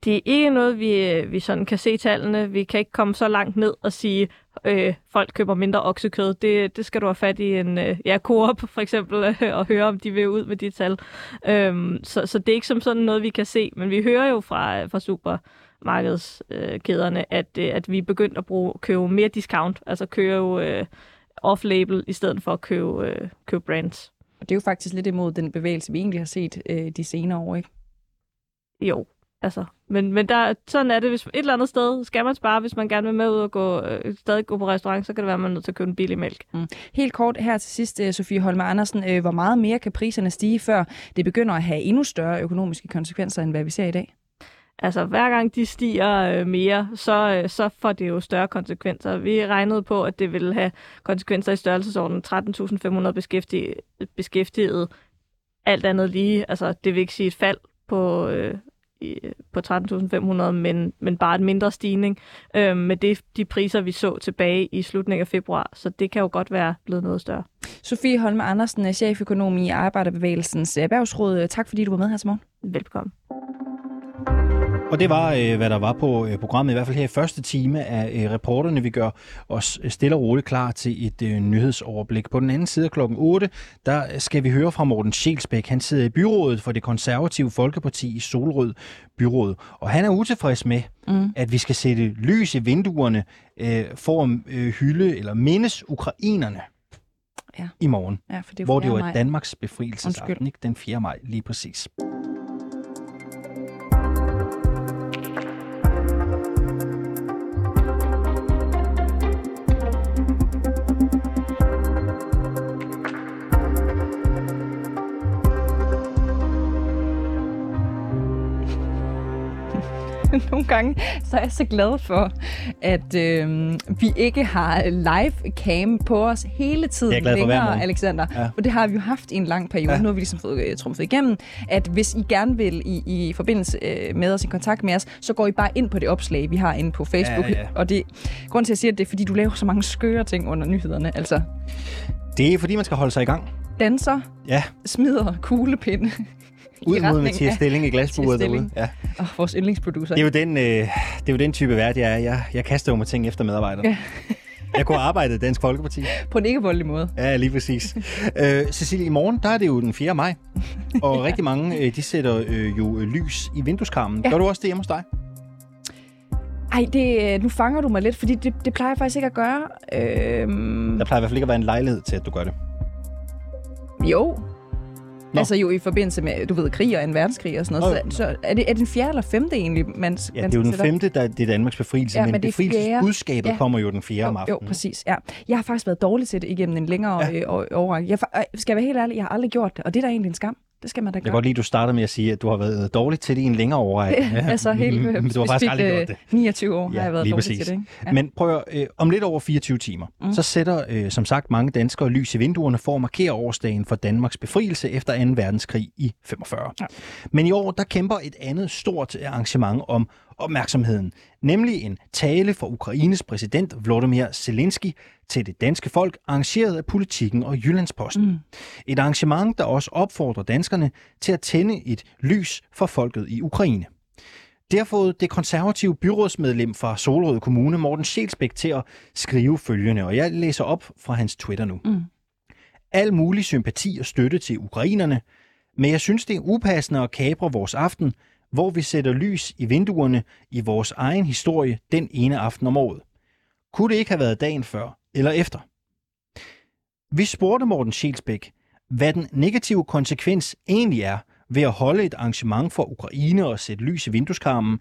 Det er ikke noget, vi, vi sådan kan se tallene. Vi kan ikke komme så langt ned og sige, øh, folk køber mindre oksekød. Det, det skal du have fat i en øh, ja, Coop for eksempel, øh, og høre, om de vil ud med de tal. Øhm, så, så det er ikke som sådan noget, vi kan se. Men vi hører jo fra, fra supermarkedskæderne, øh, at, øh, at vi er begyndt at bruge, købe mere discount, altså købe øh, off-label, i stedet for at købe, øh, købe brands. Og det er jo faktisk lidt imod den bevægelse, vi egentlig har set øh, de senere år, ikke? Jo, altså. Men, men der, sådan er det. Hvis et eller andet sted skal man spare, hvis man gerne vil med ud og gå, øh, stadig gå på restaurant, så kan det være, at man er nødt til at købe en billig mælk. Mm. Helt kort her til sidst, øh, Sofie Holmer Andersen. Øh, hvor meget mere kan priserne stige, før det begynder at have endnu større økonomiske konsekvenser, end hvad vi ser i dag? Altså, hver gang de stiger øh, mere, så, øh, så får det jo større konsekvenser. Vi regnede på, at det ville have konsekvenser i størrelsesordenen 13.500 beskæftigede, beskæftigede. Alt andet lige, altså det vil ikke sige et fald på, øh, på 13.500, men, men bare en mindre stigning øh, med det, de priser, vi så tilbage i slutningen af februar. Så det kan jo godt være blevet noget større. Sofie Holme Andersen, cheføkonom i Arbejderbevægelsens Erhvervsråd. Tak fordi du var med her til morgen. Velkommen. Og det var, øh, hvad der var på øh, programmet, i hvert fald her i første time af øh, reporterne. Vi gør os stille og roligt klar til et nyhedsoverblik. På den anden side af klokken 8, der skal vi høre fra Morten Schelsbæk. Han sidder i byrådet for det konservative Folkeparti i Solrød Byråd. Og han er utilfreds med, mm. at vi skal sætte lys i vinduerne for at hylde eller mindes ukrainerne ja. i morgen. Ja, for det hvor det jo er Danmarks befrielsesaften, ikke? den 4. maj lige præcis. nogle gange så er jeg så glad for, at øh, vi ikke har live cam på os hele tiden Det er jeg glad for længere. Alexander. Ja. Og det har vi jo haft i en lang periode. Ja. Nu har vi ligesom fået uh, trumfet igennem, at hvis I gerne vil i, i forbindelse øh, med os, i kontakt med os, så går I bare ind på det opslag, vi har inde på Facebook. Ja, ja. Og det, grunden til, at jeg siger det, det er, fordi du laver så mange skøre ting under nyhederne. Altså, Det er fordi, man skal holde sig i gang. danser, Ja, smider kuglepinde. Ud mod Mathias Stilling i glasburet derude. Ja. Åh, vores yndlingsproducer. Det er jo den, øh, det er jo den type vært, jeg er. Jeg, jeg kaster jo med ting efter medarbejdere. Ja. jeg kunne arbejde i Dansk Folkeparti. På en ikke voldelig måde. Ja, lige præcis. øh, Cecilie, i morgen, der er det jo den 4. maj. Og rigtig mange, øh, de sætter øh, jo øh, lys i vindueskarmen. Ja. Ja. Gør du også det hjemme hos dig? Ej, det, øh, nu fanger du mig lidt, fordi det, det plejer jeg faktisk ikke at gøre. Øhm, Der plejer i hvert fald ikke at være en lejlighed til, at du gør det. jo. Nå. Altså jo i forbindelse med, du ved, krig og en verdenskrig og sådan noget. Nå. Så, så er, det, er det den fjerde eller femte egentlig, man, Ja, man det er jo den femte, der det er Danmarks befrielse, Ja, men, men befrielsesbudskabet fjerde. Ja. kommer jo den 4. om Jo, aftenen. jo, præcis. Ja. Jeg har faktisk været dårlig til det igennem en længere Ja. øh, overrække. Jeg skal jeg være helt ærlig, jeg har aldrig gjort det, og det er da egentlig en skam. Det skal man da Jeg kan gøre. godt lide, at du startede med at sige, at du har været dårlig til det i en længere overrække. Ja, altså helt øh, Men du har faktisk aldrig øh, gjort det. 29 år Ja, har jeg været dårlig præcis. til det. Ikke? Ja. Men prøv at, øh, om lidt over 24 timer, mm. så sætter øh, som sagt mange danskere lys i vinduerne for at markere årsdagen for Danmarks befrielse efter 2. verdenskrig i 45. Ja. Men i år, der kæmper et andet stort arrangement om opmærksomheden, nemlig en tale fra Ukraines præsident Volodymyr Zelensky til det danske folk, arrangeret af Politiken og Jyllandsposten. Mm. Et arrangement, der også opfordrer danskerne til at tænde et lys for folket i Ukraine. Det har fået det konservative byrådsmedlem fra Solrød Kommune, Morten Schelsbæk, til at skrive følgende, og jeg læser op fra hans Twitter nu. Mm. Al mulig sympati og støtte til ukrainerne, men jeg synes, det er upassende at kapre vores aften, hvor vi sætter lys i vinduerne i vores egen historie den ene aften om året. Kunne det ikke have været dagen før eller efter? Vi spurgte Morten Schelsbæk, hvad den negative konsekvens egentlig er ved at holde et arrangement for Ukraine og sætte lys i vindueskarmen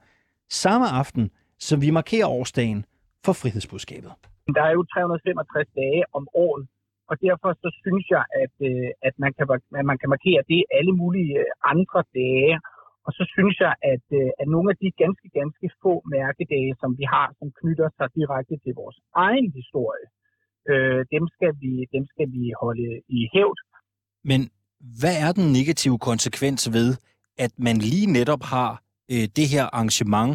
samme aften, som vi markerer årsdagen for frihedsbudskabet. Der er jo 365 dage om året, og derfor så synes jeg, at, øh, at, man, kan, at man kan markere det alle mulige øh, andre dage. Og så synes jeg, at, øh, at nogle af de ganske, ganske få mærkedage, som vi har, som knytter sig direkte til vores egen historie, øh, dem, skal vi, dem skal vi holde i hævd. Men hvad er den negative konsekvens ved, at man lige netop har øh, det her arrangement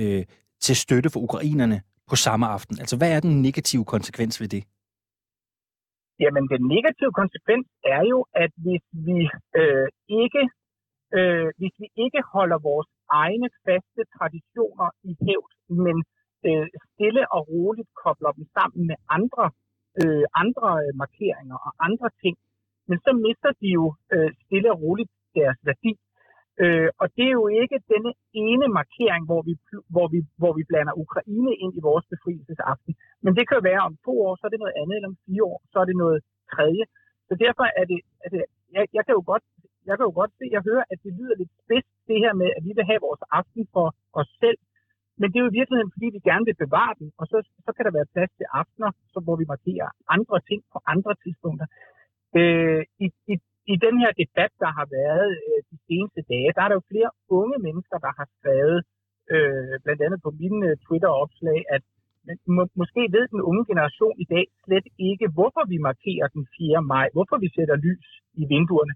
øh, til støtte for ukrainerne på samme aften? Altså, hvad er den negative konsekvens ved det? Jamen, den negative konsekvens er jo, at hvis vi øh, ikke øh, hvis vi ikke holder vores egne faste traditioner i hævd, men øh, stille og roligt kobler dem sammen med andre øh, andre øh, markeringer og andre ting, men så mister de jo øh, stille og roligt deres værdi. Øh, og det er jo ikke denne ene markering, hvor vi, hvor, vi, hvor vi blander Ukraine ind i vores befrielsesaften. Men det kan jo være om to år, så er det noget andet, eller om fire år, så er det noget tredje. Så derfor er det, er det jeg, jeg, kan jo godt, jeg kan jo godt se, jeg hører, at det lyder lidt spids, det her med, at vi vil have vores aften for os selv. Men det er jo i virkeligheden, fordi vi gerne vil bevare den, og så, så kan der være plads til aftener, så, hvor vi markerer andre ting på andre tidspunkter. Øh, i, i, I den her debat, der har været øh, de seneste dage, der er der jo flere unge mennesker, der har skrevet, øh, blandt andet på mine øh, Twitter-opslag, at må, måske ved den unge generation i dag slet ikke, hvorfor vi markerer den 4. maj, hvorfor vi sætter lys i vinduerne.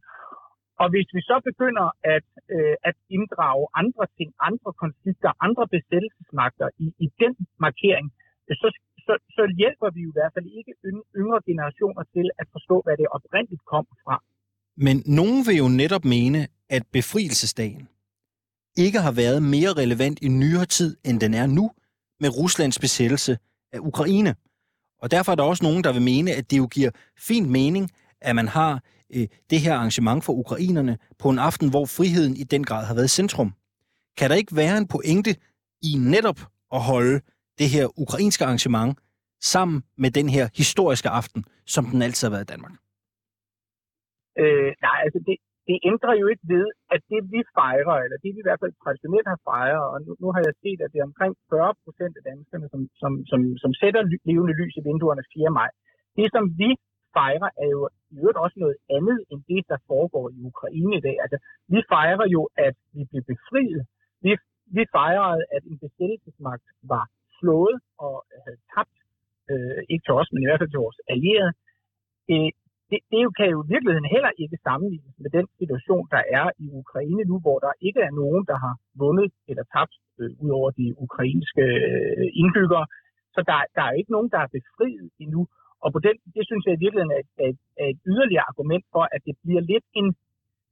Og hvis vi så begynder at, øh, at inddrage andre ting, andre konflikter, andre besættelsesmagter i, i den markering, øh, så, så, så hjælper vi jo i hvert fald ikke yngre generationer til at forstå, hvad det oprindeligt kom fra. Men nogen vil jo netop mene, at befrielsesdagen ikke har været mere relevant i nyere tid, end den er nu, med Ruslands besættelse af Ukraine. Og derfor er der også nogen, der vil mene, at det jo giver fin mening, at man har øh, det her arrangement for ukrainerne på en aften, hvor friheden i den grad har været centrum. Kan der ikke være en pointe i netop at holde det her ukrainske arrangement sammen med den her historiske aften, som den altid har været i Danmark? Øh, nej, altså det, det ændrer jo ikke ved, at det vi fejrer, eller det vi i hvert fald traditionelt har fejret, og nu, nu har jeg set, at det er omkring 40 procent af danskerne, som, som, som, som sætter ly- levende lys i vinduerne 4. maj. Det, som vi fejrer, er jo i øvrigt også noget andet, end det, der foregår i Ukraine i dag. Altså, vi fejrer jo, at vi blev befriet. Vi, vi fejrede, at en besættelsesmagt var slået og havde tabt, øh, ikke til os, men i hvert fald til vores allierede. Øh, det, det kan jo i virkeligheden heller ikke sammenlignes med den situation, der er i Ukraine nu, hvor der ikke er nogen, der har vundet eller tabt øh, ud over de ukrainske øh, indbyggere. Så der, der er ikke nogen, der er befriet endnu. Og på den, det synes jeg i virkeligheden er, er, er et yderligere argument for, at det bliver lidt en,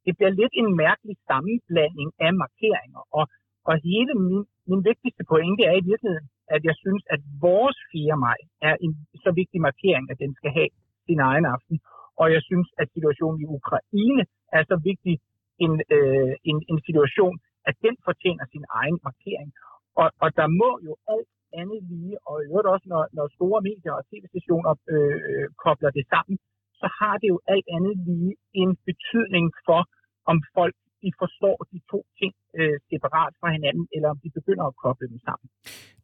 det bliver lidt en mærkelig sammenblanding af markeringer. Og, og hele min, min vigtigste pointe er i virkeligheden, at jeg synes, at vores 4. maj er en så vigtig markering, at den skal have sin egen aften. Og jeg synes, at situationen i Ukraine er så vigtig en, øh, en, en situation, at den fortjener sin egen markering. Og, og der må jo alt andet lige, og i øvrigt også, når, når store medier og tv-stationer øh, kobler det sammen, så har det jo alt andet lige en betydning for, om folk de forstår de to ting øh, separat fra hinanden, eller om de begynder at koble dem sammen.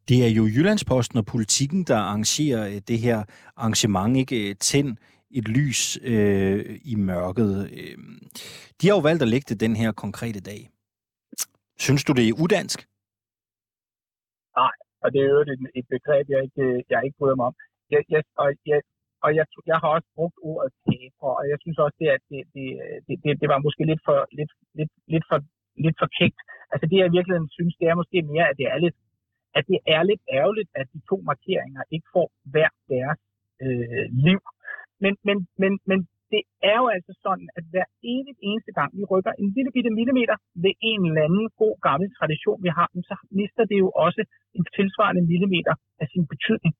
Det er jo Jyllandsposten og politikken, der arrangerer øh, det her arrangement, ikke? Øh, Tænd et lys øh, i mørket. Øh, de har jo valgt at lægge det den her konkrete dag. Synes du, det er udansk? Og det er jo et, et begreb, jeg ikke, jeg ikke bryder mig om. Jeg, jeg, og jeg, og jeg, jeg har også brugt ordet taber, og jeg synes også, det, at det, det, det, det, det var måske lidt for, lidt, lidt, lidt for, lidt for kægt. Altså det, jeg i virkeligheden synes, det er måske mere, at det er lidt, at det er lidt ærgerligt, at de to markeringer ikke får hver deres øh, liv. Men, men, men, men det er jo altså sådan, at hver evigt eneste gang, vi rykker en lille bitte millimeter ved en eller anden god gammel tradition, vi har, så mister det jo også en tilsvarende millimeter af sin betydning.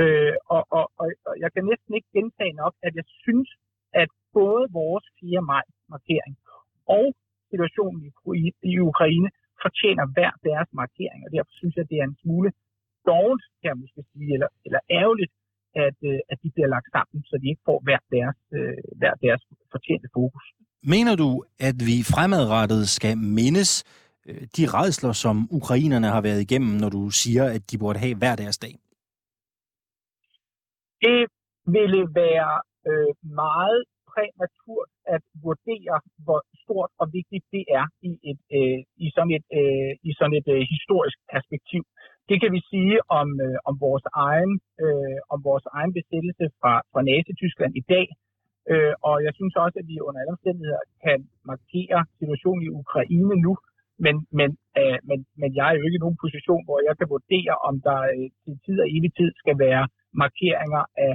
Øh, og, og, og, og jeg kan næsten ikke gentage nok, at jeg synes, at både vores 4. maj-markering og situationen i, i Ukraine fortjener hver deres markering, og derfor synes jeg, at det er en smule dårligt, kan jeg måske sige, eller, eller ærgerligt, at, øh, at de bliver lagt sammen, så de ikke får hver deres, øh, hver deres fortjente fokus. Mener du, at vi fremadrettet skal mindes øh, de redsler, som ukrainerne har været igennem, når du siger, at de burde have hver deres dag? Det ville være øh, meget præmaturt at vurdere, hvor stort og vigtigt det er i, et, øh, i sådan et, øh, i sådan et øh, historisk perspektiv. Det kan vi sige om, øh, om, vores, egen, øh, om vores egen besættelse fra, fra Nazi-Tyskland i dag. Øh, og jeg synes også, at vi under alle omstændigheder kan markere situationen i Ukraine nu. Men, men, øh, men, men jeg er jo ikke i nogen position, hvor jeg kan vurdere, om der øh, til tid og evig tid skal være markeringer af,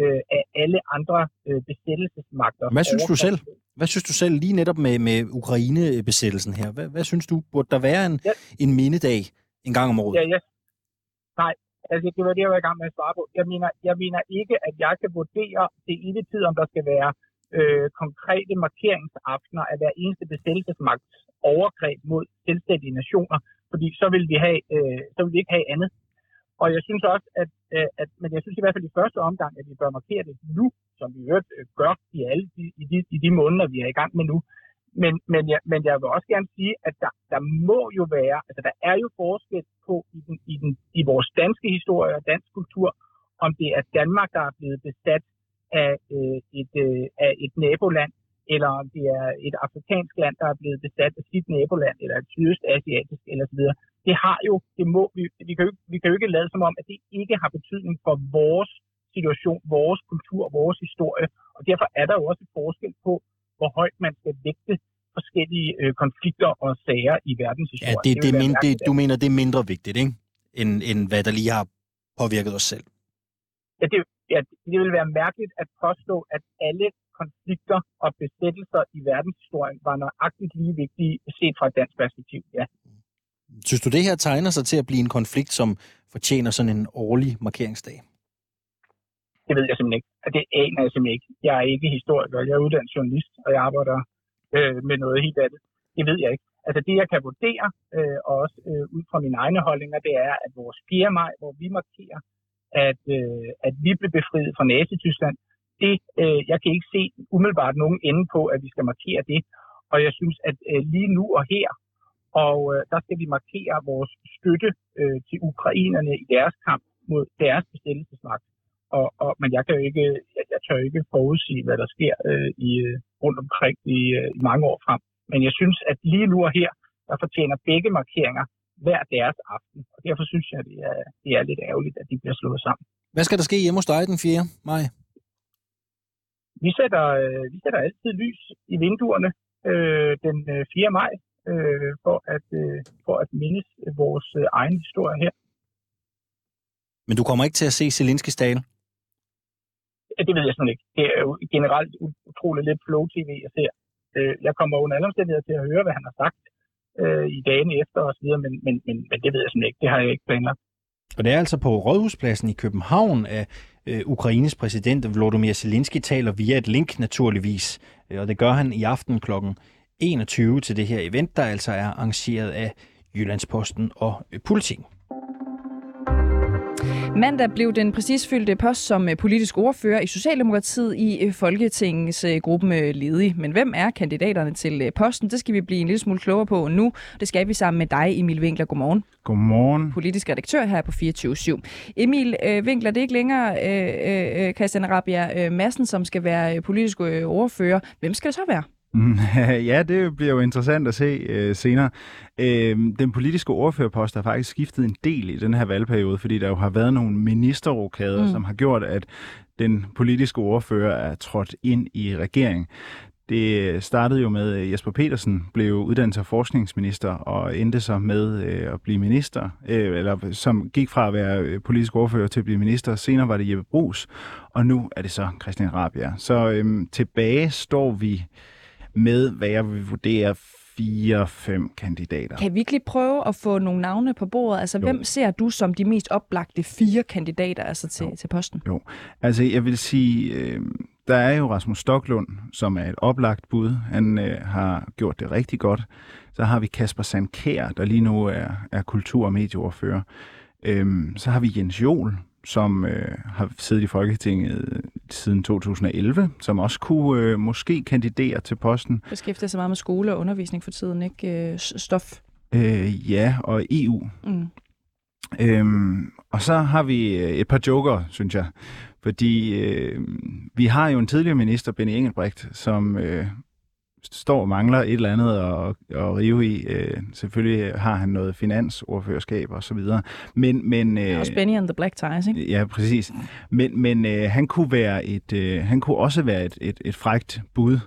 øh, af alle andre øh, besættelsesmagter. Hvad synes du selv? Hvad synes du selv lige netop med, med Ukraine-besættelsen her? Hvad, hvad synes du? Burde der være en, ja. en mindedag en gang om året? Ja, ja. Nej, altså det var det, jeg var i gang med at svare på. Jeg mener, jeg mener ikke, at jeg kan vurdere det evig tid, om der skal være øh, konkrete markeringsaftener af hver eneste besættelsesmagt overgreb mod selvstændige nationer, fordi så vil vi have, øh, så vil vi ikke have andet. Og jeg synes også, at, øh, at, men jeg synes i hvert fald i første omgang, at vi bør markere det nu, som vi øvrigt øh, gør i alle de, i, de, i de måneder, vi er i gang med nu. Men, men, jeg, men jeg vil også gerne sige, at der, der må jo være, altså der er jo forskel på i, den, i, den, i vores danske historie og dansk kultur, om det er Danmark, der er blevet besat af, øh, et, øh, af et naboland, eller om det er et afrikansk land, der er blevet besat af sit naboland, eller et sydøstasiatisk, eller så videre. Det har jo, det må vi, vi kan, jo, vi kan jo ikke lade som om, at det ikke har betydning for vores situation, vores kultur, vores historie, og derfor er der jo også et forskel på, hvor højt man skal vægte forskellige øh, konflikter og sager i verdenshistorien. Ja, det, det, det, det, det, du mener, det er mindre vigtigt, ikke? End, end hvad der lige har påvirket os selv? Ja, det, ja, det vil være mærkeligt at påstå, at alle konflikter og besættelser i verdenshistorien var nøjagtigt lige vigtige set fra et dansk perspektiv, ja. Synes du, det her tegner sig til at blive en konflikt, som fortjener sådan en årlig markeringsdag? Det ved jeg simpelthen ikke. Det aner jeg simpelthen ikke. Jeg er ikke historiker, jeg er uddannet journalist, og jeg arbejder øh, med noget helt andet. Det ved jeg ikke. Altså det, jeg kan vurdere, øh, og også øh, ud fra mine egne holdninger, det er, at vores 4. maj, hvor vi markerer, at, øh, at vi blev befriet fra Nazi-Tyskland, det, øh, jeg kan ikke se umiddelbart nogen ende på, at vi skal markere det. Og jeg synes, at øh, lige nu og her, og øh, der skal vi markere vores støtte øh, til ukrainerne i deres kamp mod deres bestemmelsesmagt. Og, og, men jeg kan jo ikke, jeg, jeg tør ikke forudsige, hvad der sker øh, i, øh, rundt omkring i, øh, i mange år frem. Men jeg synes, at lige nu og her, der fortjener begge markeringer hver deres aften. Og derfor synes jeg, det er, det er lidt ærgerligt, at de bliver slået sammen. Hvad skal der ske hjemme hos dig den 4. maj? Vi sætter, øh, vi sætter altid lys i vinduerne øh, den øh, 4. maj, øh, for, at, øh, for at mindes vores øh, egen historie her. Men du kommer ikke til at se Zelinskis tale? Ja, Det ved jeg sådan ikke. Det er jo generelt utroligt lidt flow-tv, jeg ser. Øh, jeg kommer under alle omstændigheder til at høre, hvad han har sagt øh, i dagene efter osv., men, men, men, men det ved jeg sådan ikke. Det har jeg ikke planlagt. Og det er altså på Rådhuspladsen i København, at øh, Ukraines præsident Volodymyr Zelensky taler via et link naturligvis. Øh, og det gør han i aften kl. 21 til det her event, der altså er arrangeret af Jyllandsposten og øh, Politiken. Mandag blev den præcisfyldte post som øh, politisk ordfører i Socialdemokratiet i øh, Folketingets øh, gruppe ledig. Men hvem er kandidaterne til posten? Det skal vi blive en lille smule klogere på nu. Det skal vi sammen med dig, Emil Winkler. Godmorgen. Godmorgen. Politisk redaktør her på 24-7. Emil øh, Winkler, det er ikke længere øh, øh, Christian Rabia øh, Madsen, som skal være politisk øh, ordfører. Hvem skal det så være? ja, det bliver jo interessant at se øh, senere. Øh, den politiske ordførerpost har faktisk skiftet en del i den her valgperiode, fordi der jo har været nogle ministerrokader, Mm. mm. som har gjort, at den politiske ordfører er trådt ind i regeringen. Det startede jo med, at Jesper Petersen blev uddannelses- og forskningsminister og endte så med øh, at blive minister, øh, eller som gik fra at være øh, politisk ordfører til at blive minister. Senere var det Jeppe Brugs, og nu er det så Christian Rabia. Så øh, tilbage står vi med, hvad jeg vil vurdere, fire-fem kandidater. Kan vi ikke lige prøve at få nogle navne på bordet? Altså, Jo. hvem ser du som de mest oplagte fire kandidater altså til, til posten? Jo, altså jeg vil sige, øh, der er jo Rasmus Stoklund, som er et oplagt bud. Han øh, har gjort det rigtig godt. Så har vi Kasper Sandkær, der lige nu er, er kultur- og medieordfører. Øhm, så har vi Jens Jol, som øh, har siddet i Folketinget siden 2011, som også kunne øh, måske kandidere til posten. Beskæftiger sig meget med skole og undervisning for tiden, ikke? Øh, Stof. Øh, ja, og EU. Mm. Øhm, og så har vi øh, et par joker, synes jeg. Fordi øh, vi har jo en tidligere minister, Benny Engelbrecht, som øh, står og mangler et eller andet at, at rive i. Øh, selvfølgelig har han noget finansordførerskab og så videre. Men, men, øh, Også Benny and the Black Ties, ikke? Ja, præcis. Men, men øh, han kunne være et, øh, han kunne også være et, et, et frægt bud.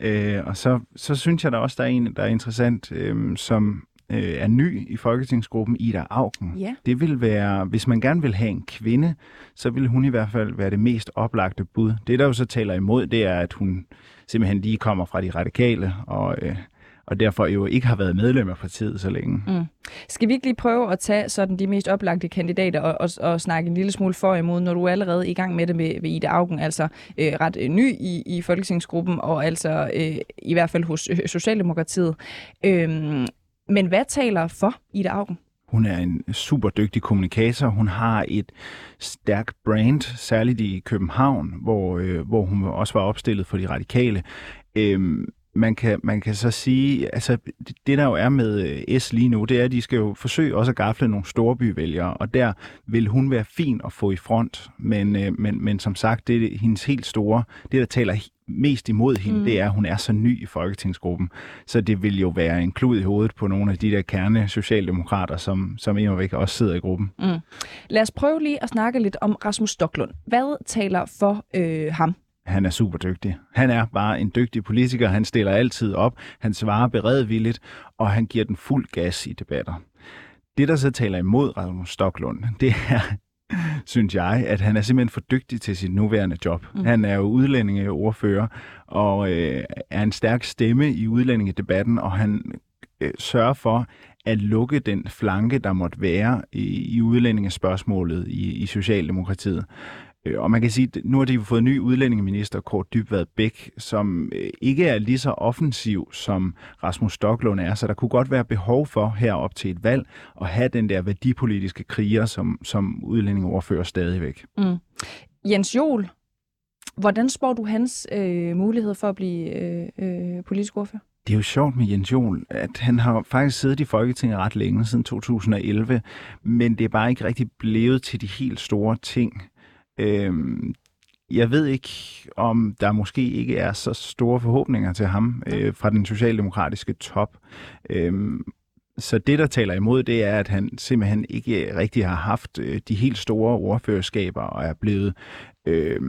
Øh, og så, så synes jeg der også, der er en, der er interessant, øh, som øh, er ny i Folketingsgruppen, Ida Augen. Ja. Det vil være, hvis man gerne vil have en kvinde, så vil hun i hvert fald være det mest oplagte bud. Det, der jo så taler imod, det er, at hun simpelthen lige kommer fra de radikale, og, øh, og derfor jo ikke har været medlem af partiet så længe. Mm. Skal vi ikke lige prøve at tage sådan de mest oplagte kandidater og, og, og snakke en lille smule for imod, når du er allerede i gang med det med, med Ida Augen, altså øh, ret øh, ny i, i Folketingsgruppen, og altså øh, i hvert fald hos øh, Socialdemokratiet. Øhm, men hvad taler for Ida Augen? Hun er en super dygtig kommunikator. Hun har et stærkt brand, særligt i København, hvor, øh, hvor hun også var opstillet for de radikale. Øhm, man kan, man kan så sige, altså det, der jo er med øh, S lige nu, det er, at de skal jo forsøge også at gafle nogle storbyvælgere, og der vil hun være fin at få i front, men, øh, men, men som sagt, det er hendes helt store, det der taler mest imod hende, Mm. det er, at hun er så ny i Folketingsgruppen, så det vil jo være en klud i hovedet på nogle af de der kerne socialdemokrater, som, som endnu væk også sidder i gruppen. Mm. Lad os prøve lige at snakke lidt om Rasmus Stoklund. Hvad taler for øh, ham? Han er super dygtig. Han er bare en dygtig politiker. Han stiller altid op. Han svarer beredvilligt, og han giver den fuld gas i debatter. Det, der så taler imod Rasmus Stoklund, det er, synes jeg, at han er simpelthen for dygtig til sit nuværende job. Mm. Han er jo udlændingeordfører og øh, er en stærk stemme i udlændingedebatten, og han øh, sørger for at lukke den flanke, der måtte være i, i udlændingespørgsmålet i, i Socialdemokratiet. Øh, Og man kan sige, at nu har de jo fået en ny udlændingeminister, Kort Dybvad Bæk, som øh, ikke er lige så offensiv, som Rasmus Stoklund er. Så der kunne godt være behov for herop til et valg at have den der værdipolitiske kriger, som, som udlændingeordfører stadigvæk. Mm. Jens Jol, hvordan spår du hans øh, mulighed for at blive øh, øh, politisk ordfører? Det er jo sjovt med Jens Jol, at han har faktisk siddet i Folketinget ret længe, siden 2011, men det er bare ikke rigtig blevet til de helt store ting. Øhm, jeg ved ikke, om der måske ikke er så store forhåbninger til ham øh, fra den socialdemokratiske top. Øhm, så det, der taler imod, det er, at han simpelthen ikke rigtig har haft øh, de helt store ordførerskaber og er blevet øh,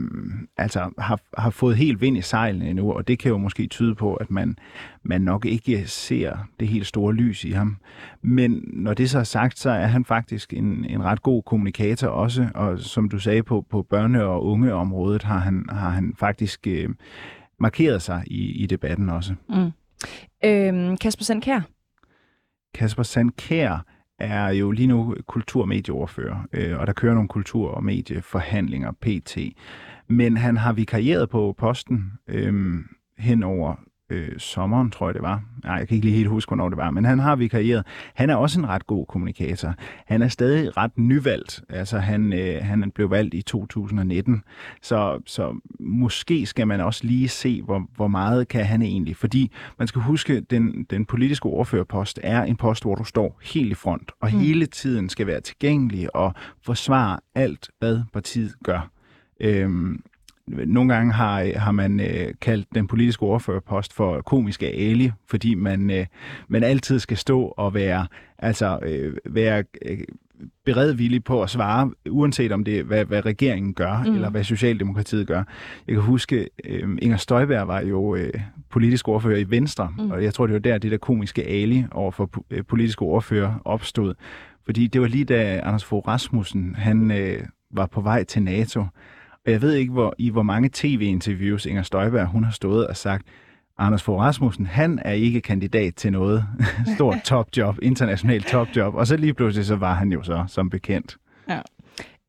altså har, har fået helt vind i sejlene endnu, og det kan jo måske tyde på, at man, man nok ikke ser det helt store lys i ham. Men når det så er sagt, så er han faktisk en, en ret god kommunikator også, og som du sagde på, på børne- og ungeområdet har han, har han faktisk øh, markeret sig i, i debatten også. Mm. Øhm, Kasper Sandkær, Kasper Sandkær er jo lige nu kultur- og medieordfører, øh, og der kører nogle kultur- og medieforhandlinger pt. Men han har vikarieret på posten øh, hen over øh, sommeren, tror jeg det var. Nej, jeg kan ikke lige helt huske, hvornår det var, men han har vikarieret. Han er også en ret god kommunikator. Han er stadig ret nyvalgt. Altså, han, øh, han blev valgt i 2019, så, så måske skal man også lige se, hvor, hvor meget kan han egentlig. Fordi man skal huske, den, den politiske ordførerpost er en post, hvor du står helt i front, og mm. hele tiden skal være tilgængelig og forsvare alt, hvad partiet gør. Øhm, nogle gange har, har man øh, kaldt den politiske ordførerpost for komiske Ali, fordi man, øh, man altid skal stå og være, altså, øh, være øh, beredvillig på at svare, uanset om det er, hvad, hvad regeringen gør, mm. eller hvad Socialdemokratiet gør. Jeg kan huske, øh, Inger Støjberg var jo øh, politisk ordfører i Venstre, mm. og jeg tror, det var der, det der komiske Ali over for øh, politiske ordfører opstod. Fordi det var lige da Anders Fogh Rasmussen, han øh, var på vej til NATO, og jeg ved ikke, hvor, i hvor mange tv-interviews Inger Støjberg hun har stået og sagt, Anders Fogh Rasmussen, han er ikke kandidat til noget stort topjob, internationalt topjob. Og så lige pludselig, så var han jo så som bekendt. Ja.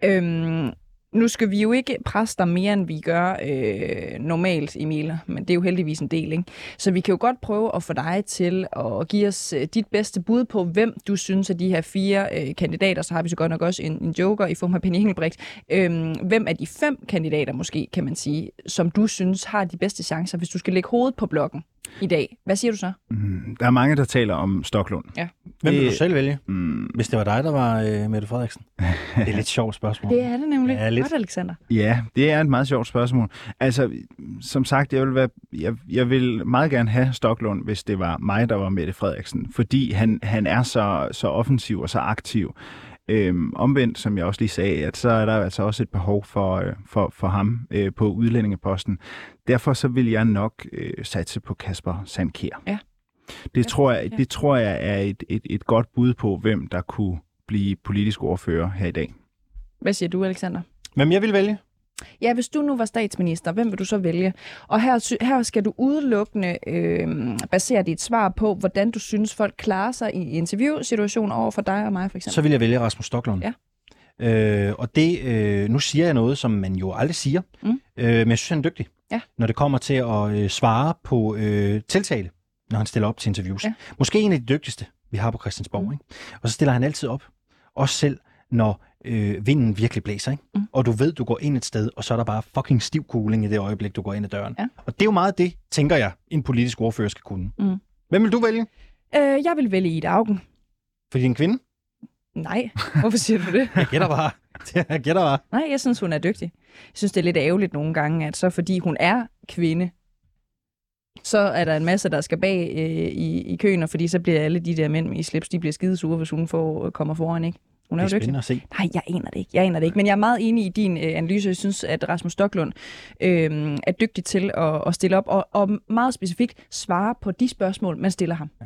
Øhm, nu skal vi jo ikke presse dig mere, end vi gør øh, normalt, Emil, men det er jo heldigvis en del, ikke? Så vi kan jo godt prøve at få dig til at give os øh, dit bedste bud på, hvem du synes af de her fire øh, kandidater, så har vi så godt nok også en, en joker i form af Penny Engelbrecht. Øh, hvem af de fem kandidater måske, kan man sige, som du synes har de bedste chancer, hvis du skal lægge hovedet på blokken i dag? Hvad siger du så? Mm, der er mange, der taler om Stoklund. Ja. Hvem vil du selv vælge, Mm, hvis det var dig, der var øh, Mette Frederiksen? Det er et lidt sjovt spørgsmål. Det er det nemlig. Ja, lidt. Godt, Alexander. Ja, det er et meget sjovt spørgsmål. Altså, som sagt, jeg vil, være, jeg, jeg vil meget gerne have Stoklund, hvis det var mig, der var Mette Frederiksen, fordi han, han er så, så offensiv og så aktiv. Øhm, omvendt, som jeg også lige sagde, at så er der altså også et behov for, øh, for, for ham øh, på udlændingeposten. Derfor så vil jeg nok øh, satse på Kasper Sandkær. Ja. Det, tror jeg, det tror jeg er et, et, et godt bud på, hvem der kunne blive politisk ordfører her i dag. Hvad siger du, Alexander? Hvem jeg vil vælge? Ja, hvis du nu var statsminister, hvem vil du så vælge? Og her, her skal du udelukkende øh, basere dit svar på, hvordan du synes, folk klarer sig i interviewsituationer over for dig og mig, for eksempel. Så vil jeg vælge Rasmus Stoklund. Ja. Øh, og det, øh, nu siger jeg noget, som man jo aldrig siger, Mm. øh, men jeg synes, han er dygtig, Ja. når det kommer til at øh, svare på øh, tiltale, når han stiller op til interviews. Ja. Måske en af de dygtigste, vi har på Christiansborg. Mm. Ikke? Og så stiller han altid op, også selv når øh, vinden virkelig blæser. Ikke? Mm. Og du ved, du går ind et sted, og så er der bare fucking stiv cooling i det øjeblik, du går ind ad døren. Ja. Og det er jo meget det, tænker jeg, en politisk ordfører skal kunne. Mm. Hvem vil du vælge? Øh, jeg vil vælge Ida Augen. Fordi en kvinde? Nej, hvorfor siger du det? Jeg gætter bare. Jeg gætter bare. Nej, jeg synes, hun er dygtig. Jeg synes, det er lidt ærgerligt nogle gange, at så fordi hun er kvinde, så er der en masse, der skal bag øh, i, i køen, og fordi så bliver alle de der mænd i slips, de bliver skidesure, hvis hun får, kommer foran, ikke? Hun er, Det jo er dygtig. spændende at se. Nej, jeg aner det ikke. Jeg aner det ikke. Men jeg er meget enig i din øh, analyse. Jeg synes, at Rasmus Stoklund øh, er dygtig til at, at stille op og, og meget specifikt svare på de spørgsmål, man stiller ham. Ja.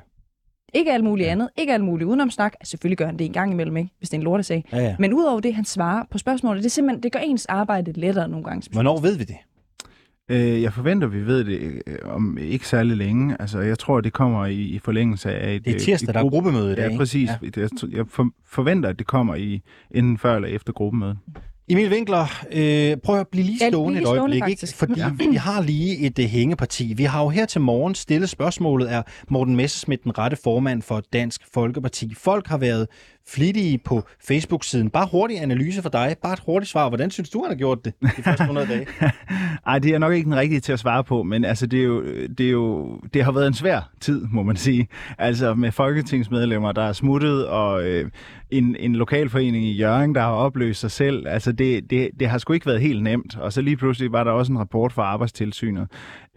Ikke alt muligt ja. andet. Ikke alt muligt udenomsnak. Selvfølgelig gør han det en gang imellem, ikke? hvis det er en lortesag. Ja, ja. Men udover det, han svarer på spørgsmålet, det, er simpelthen, det gør ens arbejde lettere nogle gange. Hvornår ved vi det? Øh, jeg forventer, vi ved det øh, om ikke særlig længe. Altså, jeg tror, det kommer i, i forlængelse af et... Det er øh, tirsdag, et der er gruppe- gruppemøde i dag, Ja, præcis. Ja. Ja. Jeg, jeg for, forventer, at det kommer i enten før eller efter gruppemødet. Emil Winkler, øh, prøv at blive lige Ja, stående et lige øjeblik, stående, ikke? fordi Ja. vi har lige et uh, hængeparti. Vi har jo her til morgen stillet spørgsmålet, er Morten Messerschmidt den rette formand for Dansk Folkeparti? Folk har været flittige på Facebook-siden. Bare hurtig analyse for dig. Bare et hurtigt svar. Hvordan synes du, han har gjort det de første 100 dage? Ej, det er nok ikke den rigtige til at svare på, men altså, det, er jo, det, er jo, det har været en svær tid, må man sige. Altså med folketingsmedlemmer, der er smuttet, og øh, en, en lokalforening i Jørgen, der har opløst sig selv. Altså det, det, det har sgu ikke været helt nemt. Og så lige pludselig var der også en rapport fra Arbejdstilsynet.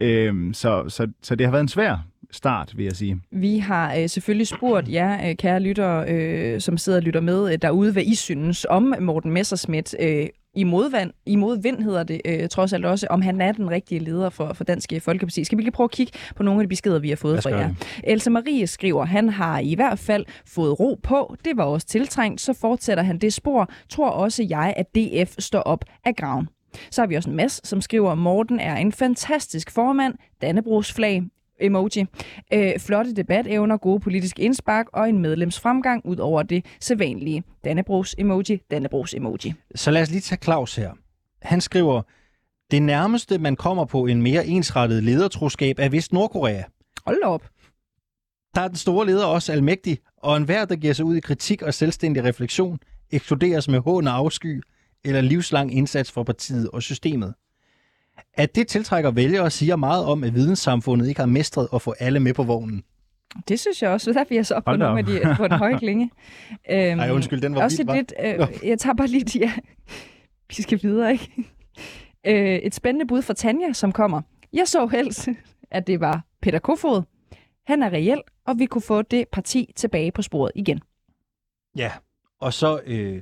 Øh, så, så, så det har været en svær start, vil jeg sige. Vi har øh, selvfølgelig spurgt jer, øh, kære lyttere, øh, som sidder og lytter med øh, derude, hvad I synes om Morten Messerschmidt. Øh, i modvand, i modvind hedder det øh, trods alt også, om han er den rigtige leder for, for Dansk Folkeparti. Skal vi lige prøve at kigge på nogle af de beskeder, vi har fået fra jer? Else Marie skriver, han har i hvert fald fået ro på. Det var også tiltrængt. Så fortsætter han det spor. Tror også jeg, at DF står op af graven. Så har vi også en masse, som skriver, Morten er en fantastisk formand, Dannebrogs flag, emoji. Øh, flotte debatevner, gode politiske indspark og en medlemsfremgang ud over det sædvanlige. Dannebrogs emoji, Dannebrogs emoji. Så lad os lige tage Claus her. Han skriver, det nærmeste, man kommer på en mere ensrettet ledertroskab, er vist Nordkorea. Hold op. Der er den store leder også almægtig, og enhver, der giver sig ud i kritik og selvstændig refleksion, ekskluderes med hån og afsky eller livslang indsats for partiet og systemet. At det tiltrækker vælgere siger meget om, at videnssamfundet ikke har mestret at få alle med på vognen. Det synes jeg også, så derfor er jeg så op på nogle af de på en høj klinge. Øhm, Ej, undskyld, den var også vild, hva'? lidt, øh, Nå. Jeg tager bare lige, ja, vi skal videre, ikke? Øh, et spændende bud fra Tanja, som kommer. Jeg så helst, at det var Peter Kofod. Han er reel, og vi kunne få det parti tilbage på sporet igen. Ja, og så øh,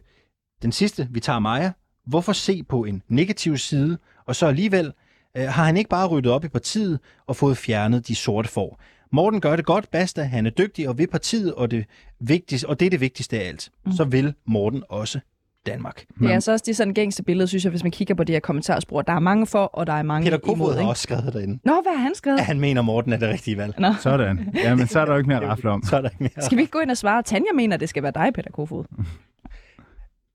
den sidste, vi tager Maja. Hvorfor se på en negativ side, og så alligevel øh, har han ikke bare ryddet op i partiet og fået fjernet de sorte får. Morten gør det godt, basta, han er dygtig og ved partiet, og det, vigtigste, og det er det vigtigste af alt. Mm. Så vil Morten også Danmark. Det er altså også det sådan gængste billede, synes jeg, hvis man kigger på det her kommentarspor. Der er mange for, og der er mange Peter Kofod imod. har Ikke? også skrevet derinde. Nå, hvad har han skrevet? at han mener, Morten er det rigtige valg. Nå. Sådan. Ja, men så er der jo ikke mere at rafle om. Så er der ikke mere. Skal vi ikke gå ind og svare? Tanja mener, det skal være dig, Peter Kofod.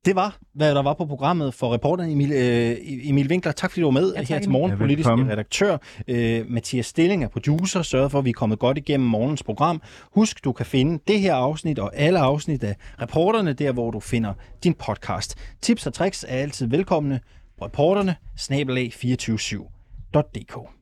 Det var, hvad der var på programmet for reporteren Emil, øh, Emil Winkler. Tak fordi du var med Ja, tak, her til morgen. Ja, Politisk redaktør. Øh, Mathias Stilling er producer. Sørget for, at vi er kommet godt igennem morgens program. Husk, du kan finde det her afsnit og alle afsnit af reporterne, der hvor du finder din podcast. Tips og tricks er altid velkomne. Reporterne, snabelag 247.dk.